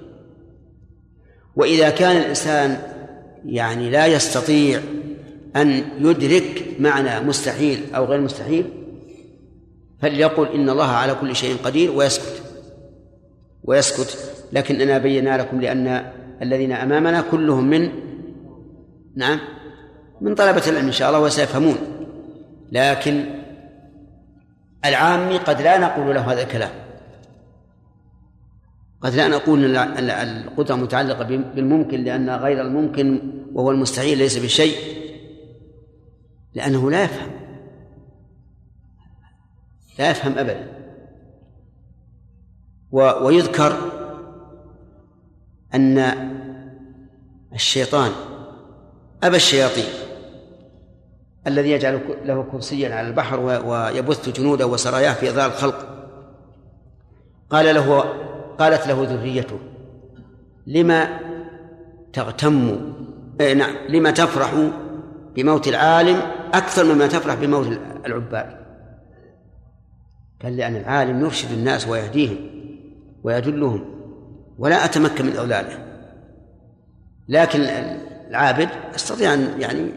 وإذا كان الإنسان يعني لا يستطيع أن يدرك معنى مستحيل أو غير مستحيل فليقل إن الله على كل شيء قدير ويسكت. ويسكت. لكننا بينا لكم لأن الذين أمامنا كلهم من نعم. من طلبة العلم إن شاء الله وسيفهمون. لكن العامي قد لا نقول له هذا الكلام. قد لا نقول أن القدرة متعلقة بالممكن لأن غير الممكن وهو المستحيل ليس بشيء. لأنه لا يفهم. لا يفهم أبدا. ويذكر أن الشيطان أبى الشياطين الذي يجعل له كرسيا على البحر ويبث جنوده وسراياه في إظهار الخلق. قال له قالت له ذريته لما تغتم إيه نعم لما تفرح بموت العالم أكثر مما تفرح بموت العباد. قال لأن العالم يرشد الناس ويهديهم ويدلهم ولا أتمكن من أولاده لكن العابد يستطيع أن يعني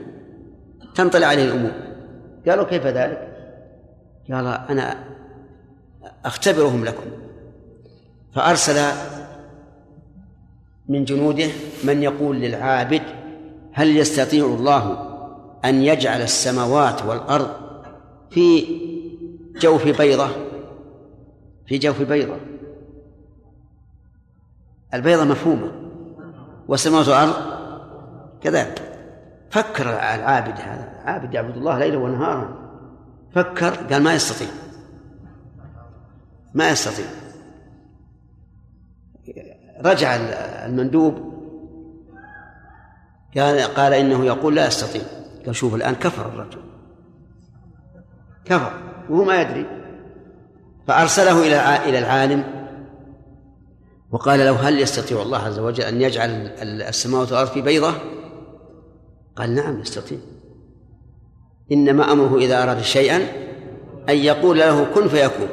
تنطلع عليه الأمور. قالوا كيف ذلك؟ قال أنا أختبرهم لكم. فأرسل من جنوده من يقول للعابد هل يستطيع الله أن يجعل السماوات والأرض في جوف بيضة؟ في جوف بيضة. البيضة مفهومة. والسماوات والأرض كذلك فكر العابد هذا. عابد يعبد الله ليلا ونهارا. فكر قال ما يستطيع. ما يستطيع. رجع المندوب. قال قال إنه يقول لا يستطيع. قال شوف الآن كفر الرجل. كفر. وهو ما يدري. فأرسله إلى إلى العالم. وقال له هل يستطيع الله عز وجل أن يجعل السماوات والأرض في بيضة؟ قال نعم يستطيع إنما أمره إذا أراد شيئا أن يقول له كن فيكون.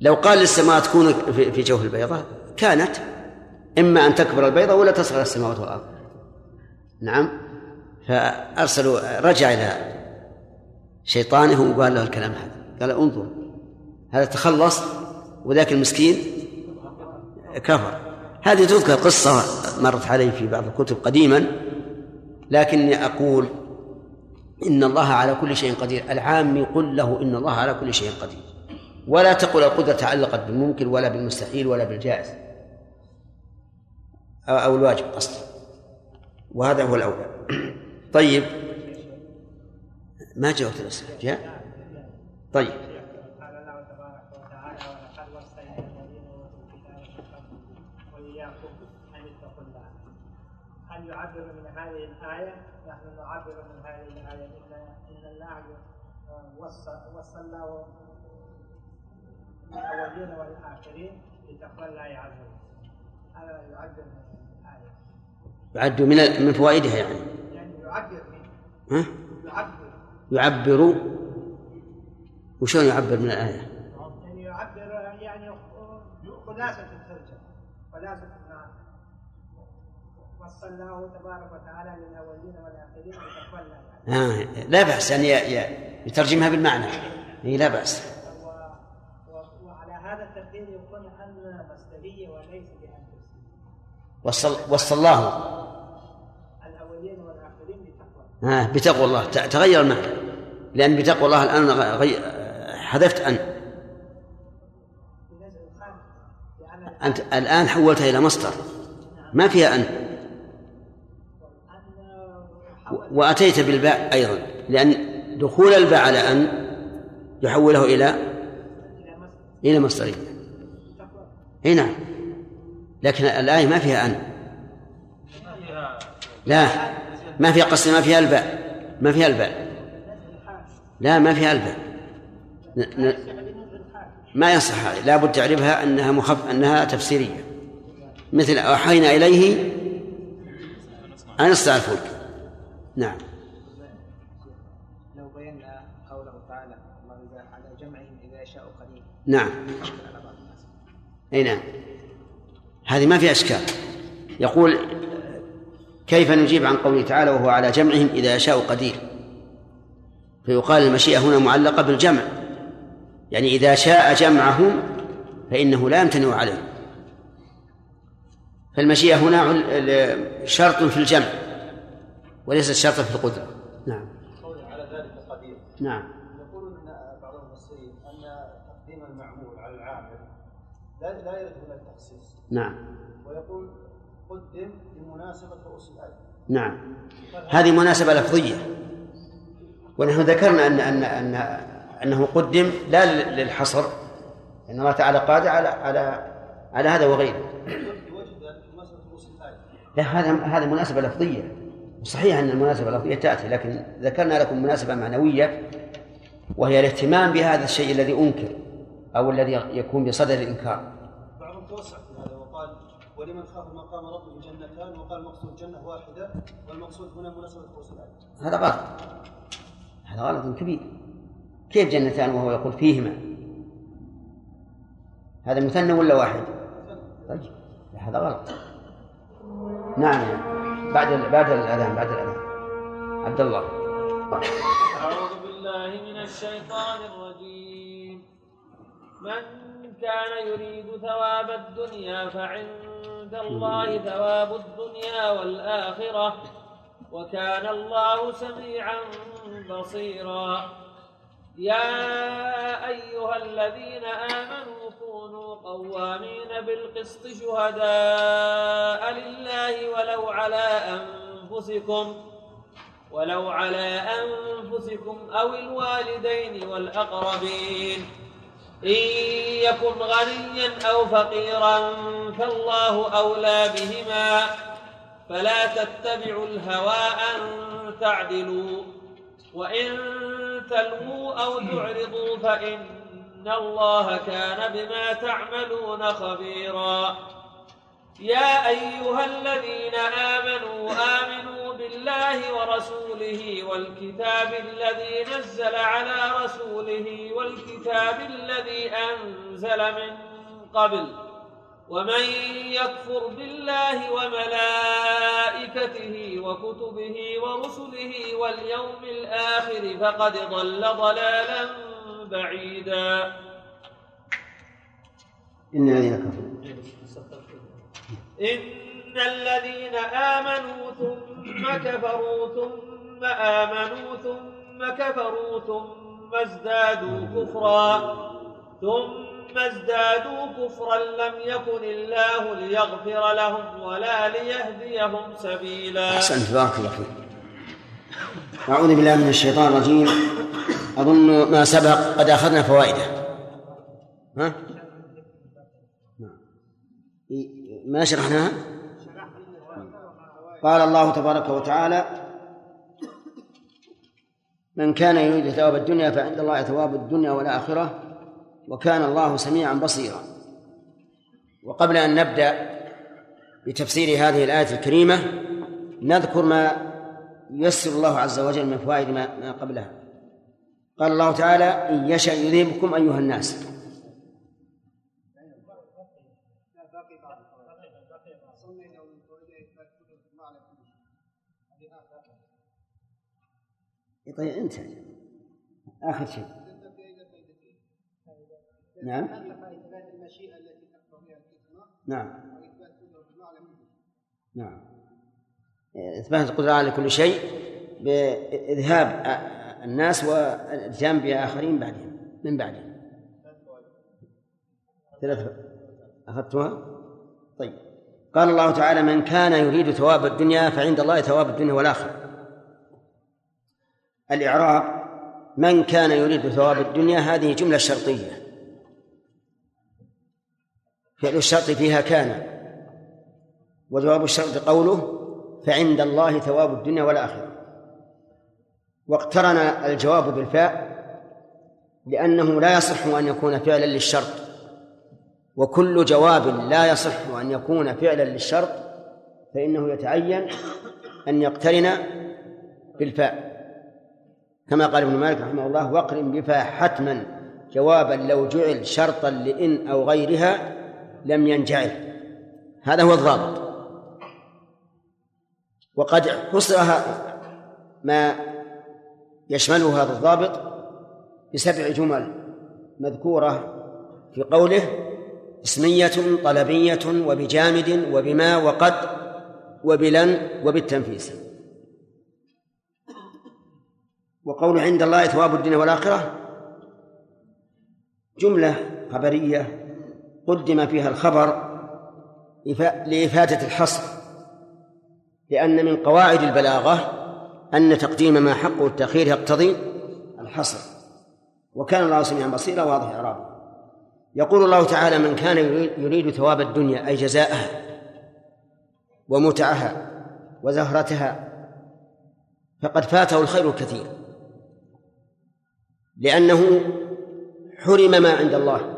لو قال للسماء تكون في جوف البيضة كانت. إما أن تكبر البيضة ولا تصغر السماوات والأرض. نعم. فأرسلوا رجع إلى شيطانه وقال له الكلام هذا. قال انظر هذا تخلص وذاك المسكين كفر. هذه تذكر قصة مرت علي في بعض الكتب قديما. لكني أقول إن الله على كل شيء قدير. العام قل له إن الله على كل شيء قدير. ولا تقل القدرة تعلقت بالممكن ولا بالمستحيل ولا بالجائز. أو الواجب أصلا. وهذا هو الأولى. طيب. ما جاءت الأسئلة؟ جاء. طيب. هذه الايه نحن نعبر من هذه الايه ان إن الله وصى وصى الله الاولين والآخرين لتقوى الله عز وجل. هذا يعبر من الآية. يعد من من فوائدها يعني. يعني يعبر ها؟ يعبر. يعبر. وشلون يعبر من الآية؟ يعني يعبر يعني خلاصة الترجمة. خلاصة الله تبارك وتعالى للأولين والآخرين بتقوى الله آه لا بأس أن ي- ي- يترجمها بالمعنى إيه لا بأس. و- و- وعلى هذا التقدير يكون أن مصدرية وليس تفسير وصل, وصل الله الأولين والآخرين بتقوى. آه بتقوى الله. تغير المعنى. لأن بتقوى الله الآن غ- غي... حذفت لأن أنت الآن حولتها إلى مصدر. ما فيها أن. وأتيت بالباء أيضا لأن دخول الباء على أن يحوله إلى إلى مصدرية إي نعم. لكن الآية ما فيها أن. لا ما فيها قصد ما فيها الباء. ما فيها الباء. لا ما فيها الباء. ما يصح هذه لا بد تعرفها أنها مخف أنها تفسيرية. مثل أوحينا إليه أن يصنع الفلك نعم. لو بينا قوله تعالى الله على جمعهم إذا يشاء قليل نعم. أي نعم. هذه ما فيها إشكال. يقول كيف نجيب عن قوله تعالى وهو على جمعهم إذا يشاء قدير فيقال المشيئة هنا معلقة بالجمع. يعني إذا شاء جمعهم فإنه لا يمتنع عليه فالمشيئة هنا شرط في الجمع. وليست شرطا في القدرة. نعم. على ذلك قدير نعم. يقول بعض المفسرين أن تقديم المعمول على العامل لا لا يرد من التخصيص. نعم. ويقول قدم لمناسبه رؤوس الايه نعم. هذه مناسبة لفظية. ونحن ذكرنا أن أن أن أنه قدم لا للحصر. إن الله تعالى قادر على على على هذا وغيره. لا هذا هذا مناسبة لفظية. صحيح أن المناسبة اللفظية تأتي لكن ذكرنا لكم مناسبة معنوية وهي الاهتمام بهذا الشيء الذي أنكر أو الذي يكون بصدد الإنكار. بعضهم توسع في هذا وقال ولمن خاف مقام ربه جنتان؟ وقال المقصود جنة واحدة والمقصود هنا مناسبة رؤوس الايه هذا غلط. هذا غلط كبير. كيف جنتان وهو يقول فيهما؟ هذا مثنى ولا واحد؟ طيب هذا غلط. نعم. بعد بعد الأذان بعد الأذان. عبد الله. أعوذ بالله من الشيطان الرجيم. من كان يريد ثواب الدنيا فعند الله ثواب الدنيا والآخرة وكان الله سميعا بصيرا. يا أيها الذين كونوا قوامين بالقسط شهداء لله ولو على أنفسكم ولو على أنفسكم أو الوالدين والأقربين. إن يكن غنيا أو فقيرا فالله أولى بهما. فلا تتبعوا الهوى أن تعدلوا وإن تلووا أو تعرضوا فإن الله كان بما تعملون خبيرا. يا أيها الذين آمنوا آمنوا بالله ورسوله والكتاب الذي نزل على رسوله والكتاب الذي أنزل من قبل. ومن يكفر بالله وملائكته وكتبه ورسله واليوم الآخر فقد ضل ضلالا بعيدا. إن الذين كفروا. إن الذين آمنوا ثم كفروا ثم آمنوا ثم كفروا ثم ازدادوا كفرا ثم ازدادوا كفرا لم يكن الله ليغفر لهم ولا ليهديهم سبيلا. أحسنت بارك الله فيك. أعوذ بالله من الشيطان الرجيم. أظن ما سبق قد أخذنا فوائده. ها؟ ما شرحناها؟ قال الله تبارك وتعالى من كان يريد ثواب الدنيا فعند الله ثواب الدنيا والآخرة وكان الله سميعا بصيرا. وقبل أن نبدأ بتفسير هذه الآية الكريمة نذكر ما ييسر الله عز وجل من فوائد ما قبلها. قال الله تعالى إن يشأ يذهبكم أيها الناس. طيب انتهى آخر شيء. نعم. نعم. نعم. إثبات القدرة على كل شيء بإذهاب الناس والإتيان بآخرين بعدهم من بعدهم. ثلاث أخذتها؟ طيب. قال الله تعالى من كان يريد ثواب الدنيا فعند الله ثواب الدنيا والآخرة. الإعراب من كان يريد ثواب الدنيا هذه جملة شرطية. فعل الشرط فيها كان. وجواب الشرط قوله فعند الله ثواب الدنيا والآخرة. واقترن الجواب بالفاء لأنه لا يصح أن يكون فعلا للشرط. وكل جواب لا يصح أن يكون فعلا للشرط فإنه يتعين أن يقترن بالفاء. كما قال ابن مالك رحمه الله واقرن بفاء حتما جوابا لو جعل شرطا لإن أو غيرها لم ينجعل. هذا هو الضابط. وقد حصر ما يشمله هذا الضابط بسبع جمل مذكورة في قوله اسمية طلبية وبجامد وبما وقد وبلن وبالتنفيس. وقول عند الله ثواب الدنيا والآخرة جملة خبرية قدم فيها الخبر لإفادة الحصر لأن من قواعد البلاغة أن تقديم ما حقه التأخير يقتضي الحصر. وكان الله سميعا بصيرا واضح إعرابه. يقول الله تعالى من كان يريد ثواب الدنيا أي جزاءها ومتعها وزهرتها فقد فاته الخير الكثير. لأنه حرم ما عند الله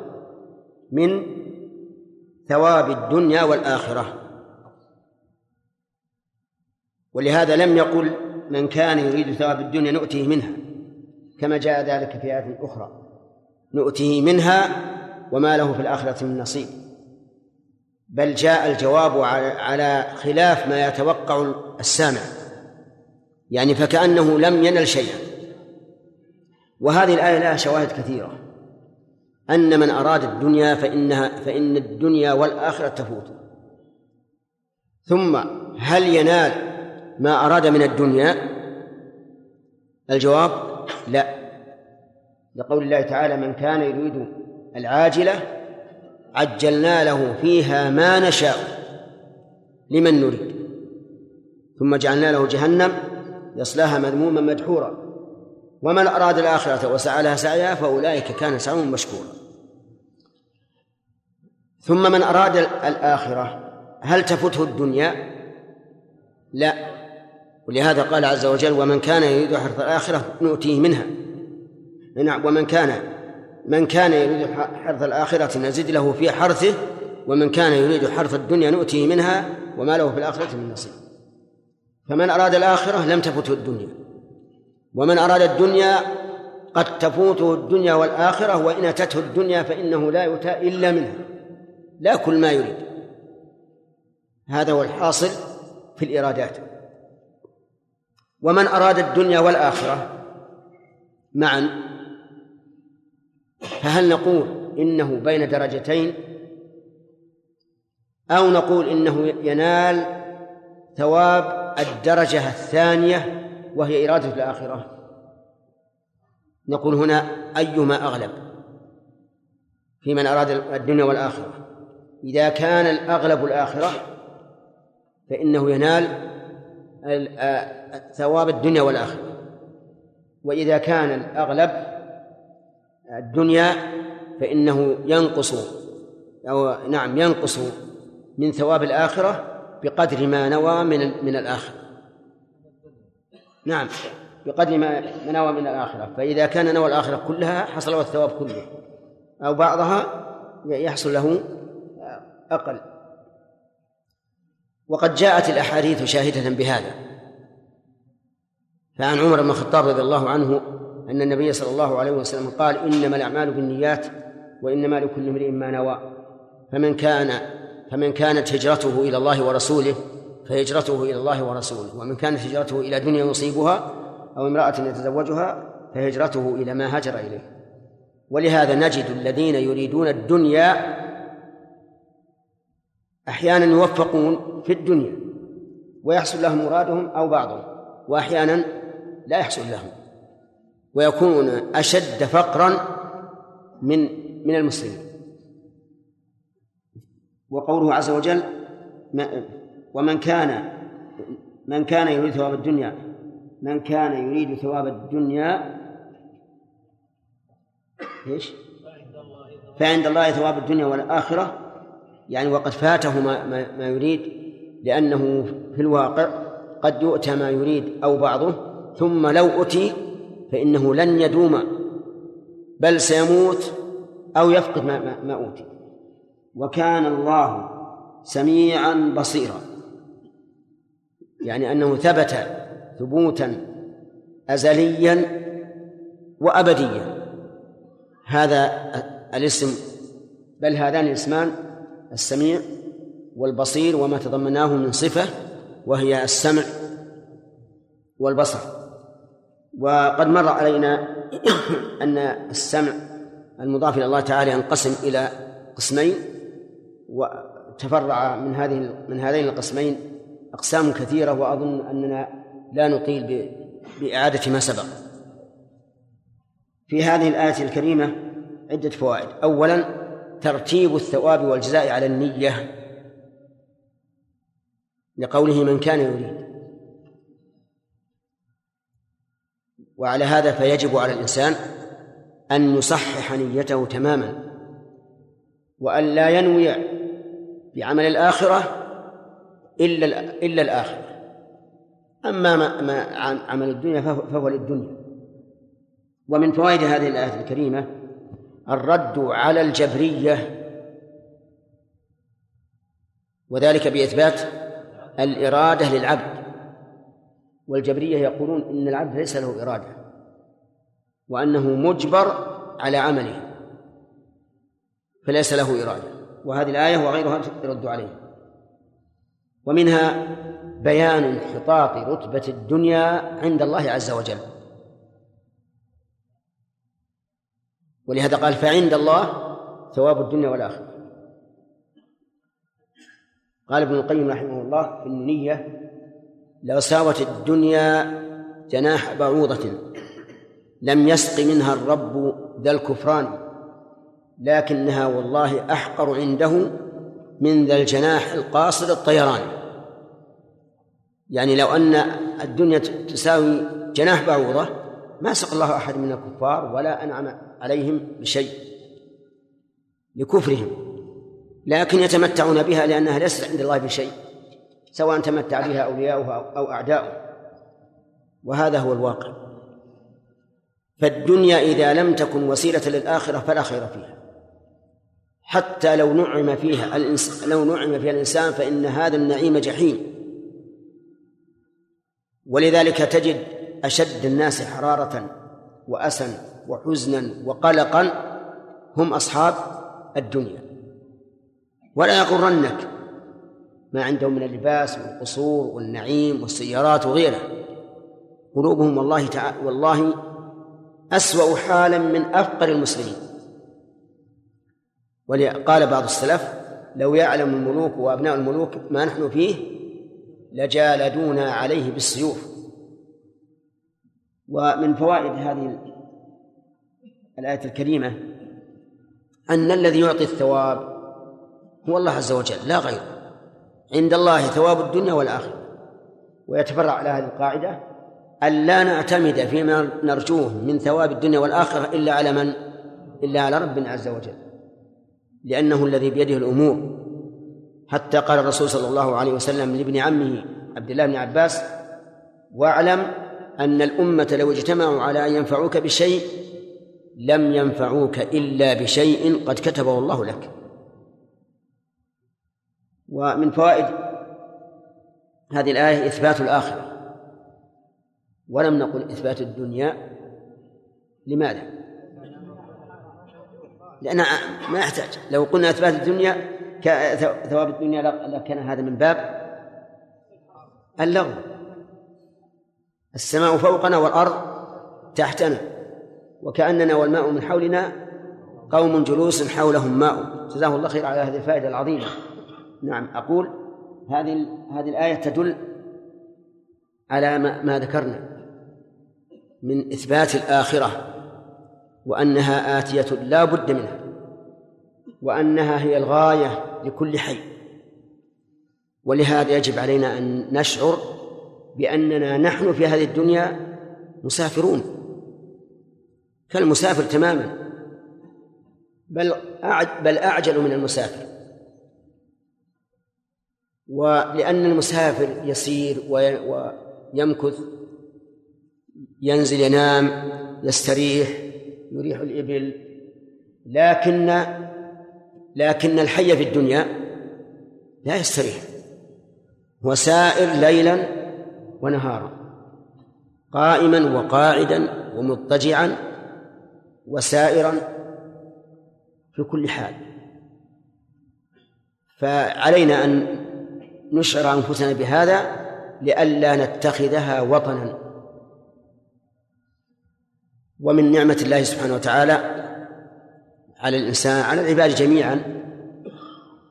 من ثواب الدنيا والآخرة. ولهذا لم يقل من كان يريد ثواب الدنيا نؤتيه منها كما جاء ذلك في آية أخرى. نؤتيه منها وما له في الآخرة من نصيب. بل جاء الجواب على خلاف ما يتوقع السامع. يعني فكأنه لم ينل شيئا. وهذه الآية لها شواهد كثيرة. أن من أراد الدنيا فإنها فإن الدنيا والآخرة تفوت. ثم هل ينال ما أراد من الدنيا؟ الجواب لا. لقول الله تعالى من كان يريد العاجلة عجلنا له فيها ما نشاء لمن نريد. ثم جعلنا له جهنم يصلاها مذموما مدحورا. ومن أراد الآخرة وسعى لها سعيها فأولئك كان سعيهم مشكورا. ثم من أراد الآخرة هل تفته الدنيا؟ لا. ولهذا قال عز وجل ومن كان يريد حرث الآخرة نؤتيه منها. نعم ومن كان من كان يريد حرث الآخرة نزد له في حرثه ومن كان يريد حرث الدنيا نؤتيه منها وما له في الآخرة من نصيب. فمن أراد الآخرة لم تفته الدنيا. ومن أراد الدنيا قد تفوته الدنيا والآخرة وإن أتته الدنيا فإنه لا يؤتى إلا منها. لا كل ما يريد. هذا هو الحاصل في الإرادات. ومن أراد الدنيا والآخرة. معا. فهل نقول إنه بين درجتين؟ أو نقول إنه ينال ثواب الدرجة الثانية وهي إرادة الآخرة؟ نقول هنا أيما أغلب في من أراد الدنيا والآخرة. إذا كان الأغلب الآخرة فإنه ينال ثواب الدنيا والآخرة. وإذا كان الأغلب الدنيا فإنه ينقص أو نعم ينقص من ثواب الآخرة بقدر ما نوى من من الآخرة. نعم بقدر ما نوى من الآخرة. فإذا كان نوى الآخرة كلها حصل له الثواب كله أو بعضها يحصل له أقل. وقد جاءت الأحاديث شاهدة بهذا. فعن عمر بن الخطاب رضي الله عنه أن النبي صلى الله عليه وسلم قال إنما الأعمال بالنيات وإنما لكل امرئ ما نوى. فمن كان فمن كانت هجرته إلى الله ورسوله فهجرته إلى الله ورسوله. ومن كانت هجرته إلى دنيا يصيبها أو امرأة يتزوجها فهجرته إلى ما هاجر إليه. ولهذا نجد الذين يريدون الدنيا أحيانا يوفقون في الدنيا ويحصل لهم مرادهم أو بعضهم وأحيانا لا يحصل لهم ويكون أشد فقرا من من المسلمين وقوله عز وجل ومن كان من كان يريد ثواب الدنيا من كان يريد ثواب الدنيا إيش؟ فعند الله ثواب الدنيا والآخرة يعني وقد فاته ما, ما, ما يريد لأنه في الواقع قد يؤتى ما يريد أو بعضه ثم لو أتي فإنه لن يدوم بل سيموت أو يفقد ما, ما, ما أوتي. وكان الله سميعا بصيرا يعني أنه ثبت ثبوتا أزليا وأبديا. هذا الاسم بل هذان الاسمان السميع والبصير وما تضمناه من صفة وهي السمع والبصر. وقد مر علينا أن السمع المضاف إلى الله تعالى ينقسم إلى قسمين وتفرع من هذه من هذين القسمين أقسام كثيرة وأظن أننا لا نطيل بإعادة ما سبق. في هذه الآية الكريمة عدة فوائد. أولا ترتيب الثواب والجزاء على النية لقوله من كان يريد. وعلى هذا فيجب على الإنسان أن يصحح نيته تماما وأن لا ينوي بعمل الآخرة إلا إلا الآخرة. أما ما, عمل الدنيا فهو للدنيا. ومن فوائد هذه الآية الكريمة الرد على الجبرية. وذلك بإثبات الإرادة للعبد. والجبرية يقولون إن العبد ليس له إرادة وأنه مجبر على عمله فليس له إرادة. وهذه الآية وغيرها يرد عليه. ومنها بيان انحطاط رتبة الدنيا عند الله عز وجل. ولهذا قال فعند الله ثواب الدنيا والآخرة. قال ابن القيم رحمه الله في النية لو ساوت الدنيا جناح بعوضة لم يسق منها الرب ذا الكفران لكنها والله أحقر عنده من ذا الجناح القاصر الطيران. يعني لو أن الدنيا تساوي جناح بعوضة ما سق الله أحد من الكفار ولا أنعم عليهم بشيء لكفرهم لكن يتمتعون بها لأنها ليست عند الله بشيء سواء تمتع بها أولياؤه أو أعداؤه. وهذا هو الواقع. فالدنيا إذا لم تكن وسيلة للآخرة فلا خير فيها. حتى لو نعم فيها الإنسان لو نعم فيها الإنسان فإن هذا النعيم جحيم. ولذلك تجد أشد الناس حرارة وأسا وحزنا وقلقا هم أصحاب الدنيا. ولا يغرنك ما عندهم من اللباس والقصور والنعيم والسيارات وغيرها قلوبهم والله تعالى والله أسوأ حالا من أفقر المسلمين. قال بعض السلف لو يعلم الملوك وأبناء الملوك ما نحن فيه لجالدونا عليه بالسيوف. ومن فوائد هذه الآية الكريمة أن الذي يعطي الثواب هو الله عز وجل لا غيره. عند الله ثواب الدنيا والآخرة. ويتفرع على هذه القاعدة أن لا نعتمد فيما نرجوه من ثواب الدنيا والآخرة إلا على من؟ إلا على ربنا عز وجل. لأنه الذي بيده الأمور. حتى قال الرسول صلى الله عليه وسلم لابن عمه عبد الله بن عباس واعلم أن الأمة لو اجتمعوا على أن ينفعوك بشيء لم ينفعوك إلا بشيء قد كتبه الله لك. ومن فوائد هذه الآية إثبات الآخرة. ولم نقل إثبات الدنيا لماذا؟ لأن ما يحتاج. لو قلنا إثبات الدنيا ثواب الدنيا لكان هذا من باب اللغو. السماء فوقنا والأرض تحتنا. وكأننا والماء من حولنا قوم جلوس حولهم ماء. جزاه الله خير على هذه الفائدة العظيمة. نعم أقول هذه هذه الآية تدل على ما, ما ذكرنا من إثبات الآخرة وأنها آتية لا بد منها وأنها هي الغاية لكل حي. ولهذا يجب علينا أن نشعر بأننا نحن في هذه الدنيا مسافرون. كالمسافر تماما. بل بل أعجل من المسافر. ولأن المسافر يسير ويمكث ينزل ينام يستريح يريح الإبل. لكن لكن الحي في الدنيا لا يستريح. هو سائر ليلا ونهارا قائما وقاعدا ومضطجعا وسائرا في كل حال. فعلينا أن نشعر أنفسنا بهذا لئلا نتخذها وطنا. ومن نعمة الله سبحانه وتعالى على الإنسان على العباد جميعا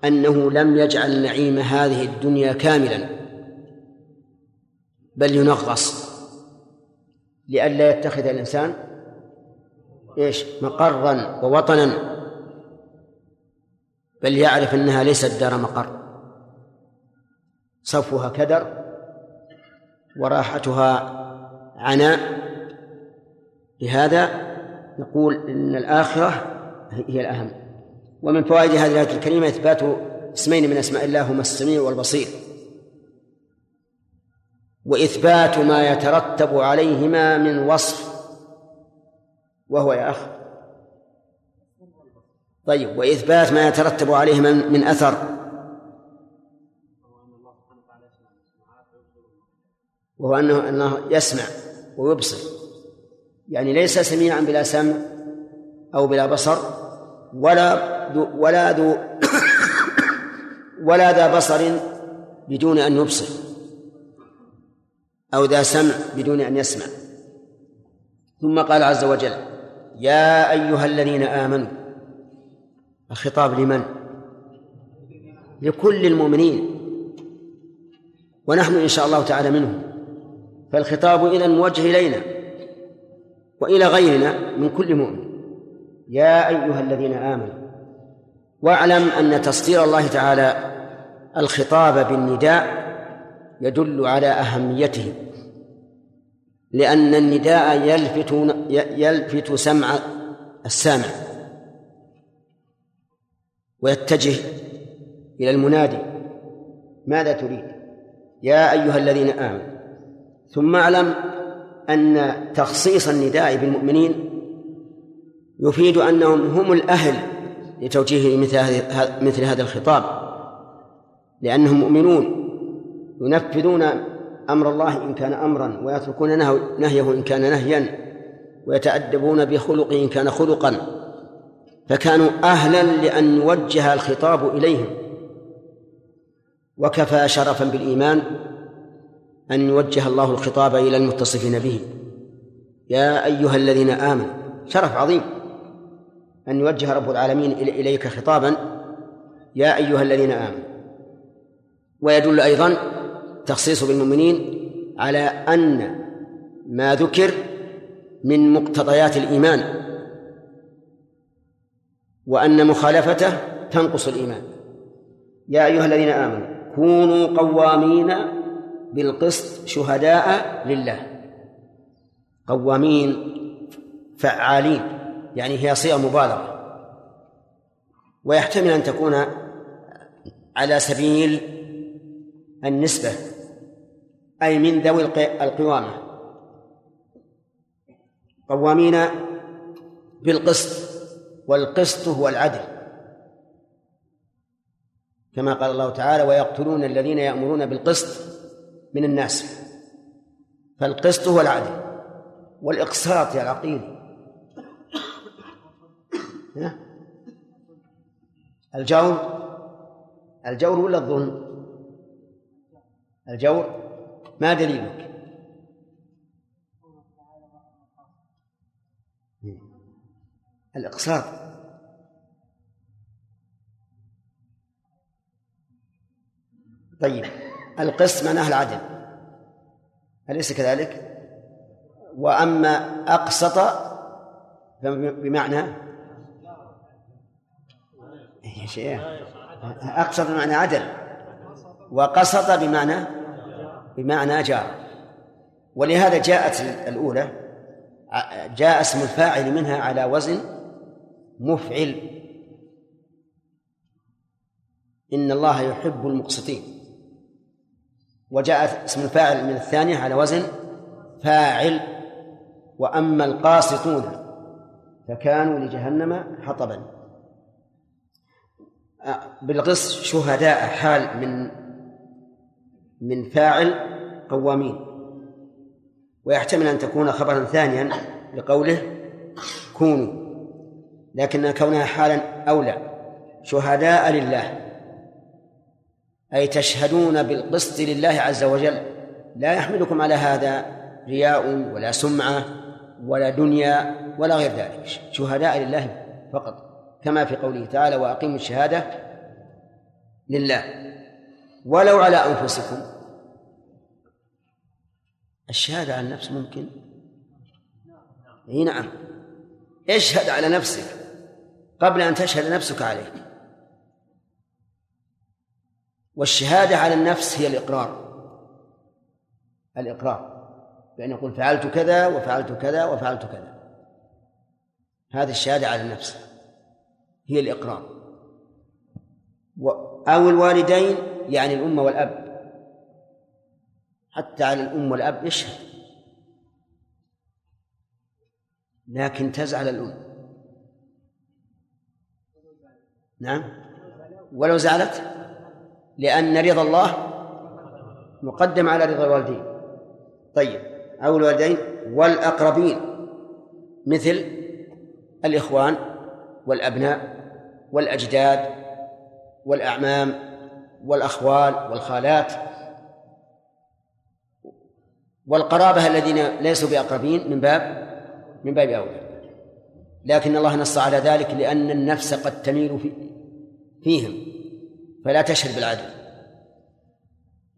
أنه لم يجعل نعيم هذه الدنيا كاملا بل ينغص لئلا يتخذ الإنسان إيش؟ مقرا ووطنا. بل يعرف أنها ليست دار مقر. صفوها كدر وراحتها عناء. لهذا نقول إن الآخرة هي الأهم. ومن فوائد هذه الآية الكريمة إثبات اسمين من أسماء الله هما السميع والبصير. وإثبات ما يترتب عليهما من وصف وهو يا أخ. طيب وإثبات ما يترتب عليهما من أثر. وهو أنه أنه يسمع ويبصر. يعني ليس سميعا بلا سمع أو بلا بصر ولا ذو ولا ذو ولا ذا بصر بدون أن يبصر أو ذا سمع بدون أن يسمع. ثم قال عز وجل يا أيها الذين آمنوا الخطاب لمن؟ لكل المؤمنين. ونحن إن شاء الله تعالى منهم. فالخطاب إذا موجه إلينا وإلى غيرنا من كل مؤمن. يا أيها الذين آمنوا واعلم أن تصدير الله تعالى الخطاب بالنداء يدل على أهميته. لأن النداء يلفت يلفت سمع السامع ويتجه إلى المنادي. ماذا تريد؟ يا أيها الذين آمنوا ثم اعلم أن تخصيص النداء بالمؤمنين يفيد أنهم هم الأهل لتوجيه مثل مثل هذا الخطاب لأنهم مؤمنون ينفذون أمر الله إن كان أمرا ويتركون نهيه إن كان نهيا ويتأدبون بخلقه إن كان خلقا. فكانوا أهلا لأن يوجه الخطاب إليهم. وكفى شرفا بالإيمان أن يوجه الله الخطاب إلى المتصفين به. يا أيها الذين آمنوا شرف عظيم أن يوجه رب العالمين إليك خطابا. يا أيها الذين آمنوا ويدل أيضا تخصيص بالمؤمنين على أن ما ذكر من مقتضيات الإيمان وأن مخالفته تنقص الإيمان. يا أيها الذين آمنوا كونوا قوامين بالقسط شهداء لله. قوامين فعالين يعني هي صيغة مبالغة ويحتمل أن تكون على سبيل النسبة أي من ذوي القوامة. قوامين بالقسط والقسط هو العدل. كما قال الله تعالى ويقتلون الذين يأمرون بالقسط من الناس. فالقسط هو العدل والإقساط يا العقيل. الجور الجور ولا الظلم؟ الجور. ما دليلك؟ الإقساط. طيب القسط معناه العدل. أليس كذلك؟ وأما أقسط بمعنى شيء أقسط بمعنى عدل. وقسط بمعنى؟ بمعنى جار ولهذا جاءت الأولى جاء اسم الفاعل منها على وزن مفعل. إن الله يحب المقسطين. وجاء اسم الفاعل من الثانية على وزن فاعل. وأما القاسطون فكانوا لجهنم حطبا. بالقسط شهداء حال من من فاعل قوامين. ويحتمل أن تكون خبرا ثانيا لقوله كونوا لكن كونها حالا أولى شهداء لله أي تشهدون بالقسط لله عز وجل. لا يحملكم على هذا رياء ولا سمعة ولا دنيا ولا غير ذلك. شهداء لله فقط كما في قوله تعالى وأقيموا الشهادة لله. ولو على أنفسكم. الشهادة على النفس ممكن؟ إي نعم. اشهد على نفسك قبل أن تشهد نفسك عليه. والشهادة على النفس هي الإقرار. الإقرار. بأن يقول فعلت كذا وفعلت كذا وفعلت كذا. هذه الشهادة على النفس هي الإقرار. أو الوالدين يعني الأم والأب. حتى على الأم والأب يشهد. لكن تزعل الأم. نعم. ولو زعلت. لأن رضا الله مقدم على رضا الوالدين. طيب. أو الوالدين والأقربين. مثل الإخوان والأبناء والأجداد والأعمام والأخوال والخالات والقرابة الذين ليسوا بأقربين من باب من باب أولى. لكن الله نص على ذلك لأن النفس قد تميل في فيهم فلا تشهد بالعدل.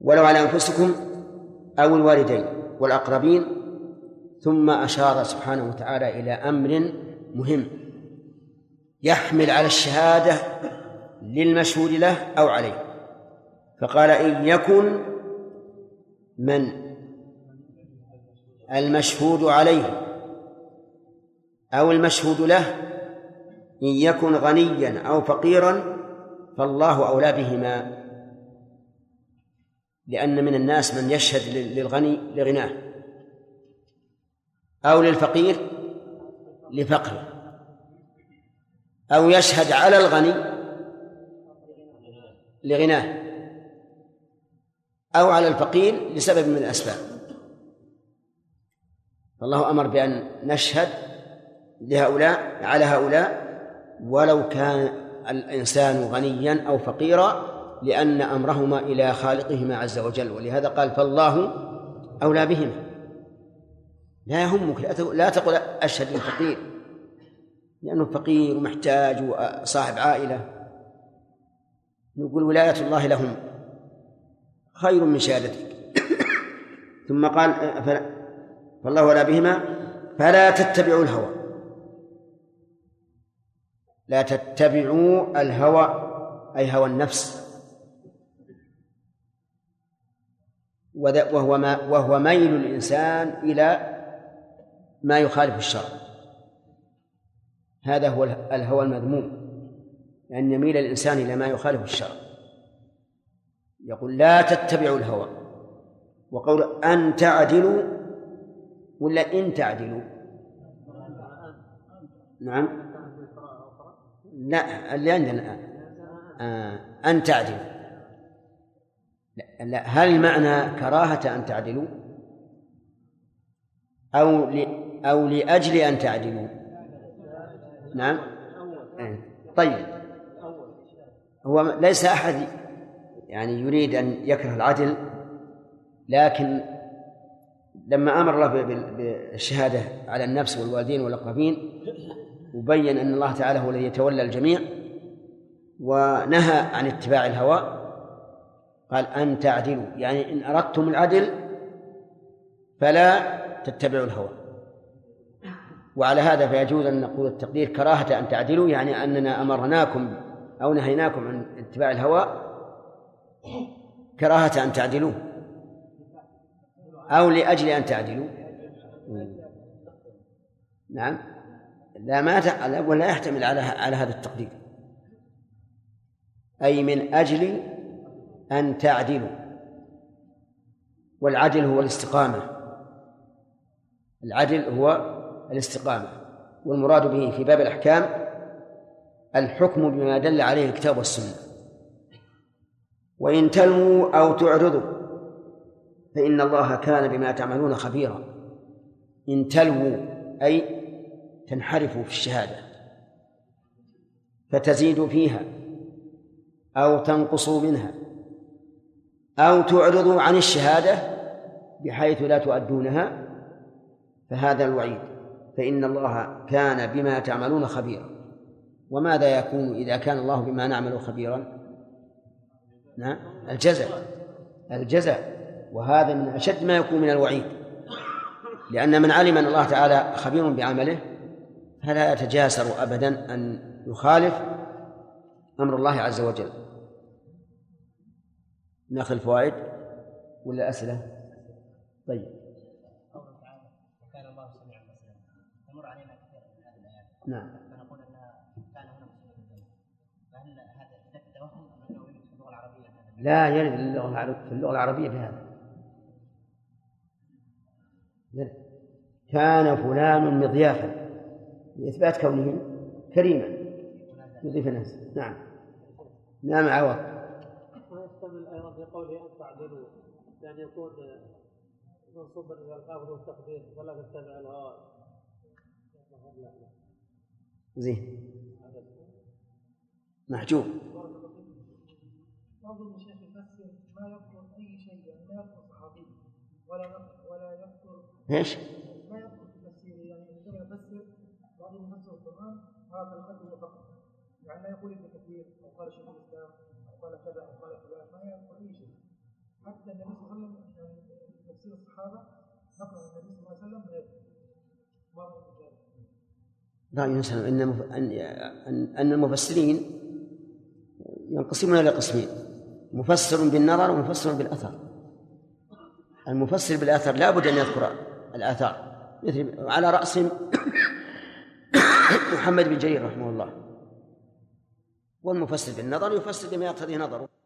ولو على أنفسكم أو الوالدين والأقربين ثم أشار سبحانه وتعالى إلى أمر مهم يحمل على الشهادة للمشهود له أو عليه. فقال إن يكن من المشهود عليه أو المشهود له إن يكن غنيا أو فقيرا فالله أولى بهما لأن من الناس من يشهد للغني لغناه أو للفقير لفقره أو يشهد على الغني لغناه. أو على الفقير لسبب من الأسباب. فالله أمر بأن نشهد لهؤلاء على هؤلاء ولو كان الإنسان غنيا أو فقيرا لأن أمرهما إلى خالقهما عز وجل. ولهذا قال فالله أولى بهما. لا يهمك لا تقل أشهد للفقير لأنه فقير ومحتاج وصاحب عائلة. نقول ولاية الله لهم. خير من شهادتك. ثم قال فالله ولا بهما فلا تتبعوا الهوى. لا تتبعوا الهوى أي هوى النفس. وهو ما وهو ميل الإنسان إلى ما يخالف الشرع. هذا هو الهوى المذموم. أن يميل الإنسان إلى ما يخالف الشرع. يقول لا تتبعوا الهوى. وقول أن تعدلوا ولا إن تعدلوا؟ نعم. لا اللي عندنا الآن. آه أن تعدلوا. لا, لا هل المعنى كراهة أن تعدلوا؟ أو ل أو لأجل أن تعدلوا؟ نعم. إيه. طيب. هو ليس أحد يعني يريد أن يكره العدل لكن لما أمر الله بالشهادة على النفس والوالدين والأقربين وبين أن الله تعالى هو الذي يتولى الجميع ونهى عن اتباع الهوى قال أن تعدلوا. يعني إن أردتم العدل فلا تتبعوا الهوى. وعلى هذا فيجوز أن نقول التقدير كراهة أن تعدلوا يعني أننا أمرناكم أو نهيناكم عن اتباع الهوى كراهة أن تعدلوا أو لأجل أن تعدلوا. نعم. لا ما الأول لا يحتمل على على هذا التقدير. أي من أجل أن تعدلوا. والعدل هو الاستقامة. العدل هو الاستقامة. والمراد به في باب الأحكام الحكم بما دل عليه الكتاب والسنة. وإن تلموا أو تعرضوا فإن الله كان بما تعملون خبيرا. إن تلووا أي تنحرفوا في الشهادة فتزيدوا فيها أو تنقصوا منها أو تعرضوا عن الشهادة بحيث لا تؤدونها فهذا الوعيد. فإن الله كان بما تعملون خبيرا. وماذا يكون إذا كان الله بما نعمل خبيرا؟ نعم. الجزاء الجزاء وهذا من أشد ما يكون من الوعيد. لأن من علم أن الله تعالى خبير بعمله فلا يتجاسر أبدا أن يخالف أمر الله عز وجل. نأخذ الفوائد ولا أسئلة؟ طيب. كان لا يرد اللغة العربية في اللغة العربية بهذا كان فلان مضيافا لإثبات كونه كريما. يضيف الناس. نعم. نعم عوض. ويحتمل أيضا في قوله ان تعدلوا يعني يكون منصوبا إلى الخافض والتقدير فلا تتبع الهوى. زين. محجوب. بعض المشايخ يفسر ما يذكر أي شيء يعني ما يذكر صحابي ولا ولا يذكر إيش؟ ما يذكر في تفسيره يعني عندما يفسر بعض المفسر القرآن هذا القدر فقط. يعني لا يقول ابن كثير أو قال شيخ الإسلام أو قال كذا أو قال فلان ما يذكر أي شيء. حتى النبي صلى الله عليه وسلم يعني تفسير الصحابة نقل النبي صلى الله عليه وسلم غير ما هو ذلك لا ينسى إن مف- ان ان أن المفسرين ينقسمون إلى قسمين. مفسر بالنظر ومفسر بالأثر. المفسر بالأثر لا بد أن يذكر الآثار. مثل على راسهم محمد بن جرير رحمه الله. والمفسر بالنظر يفسر بما يقتضي نظره.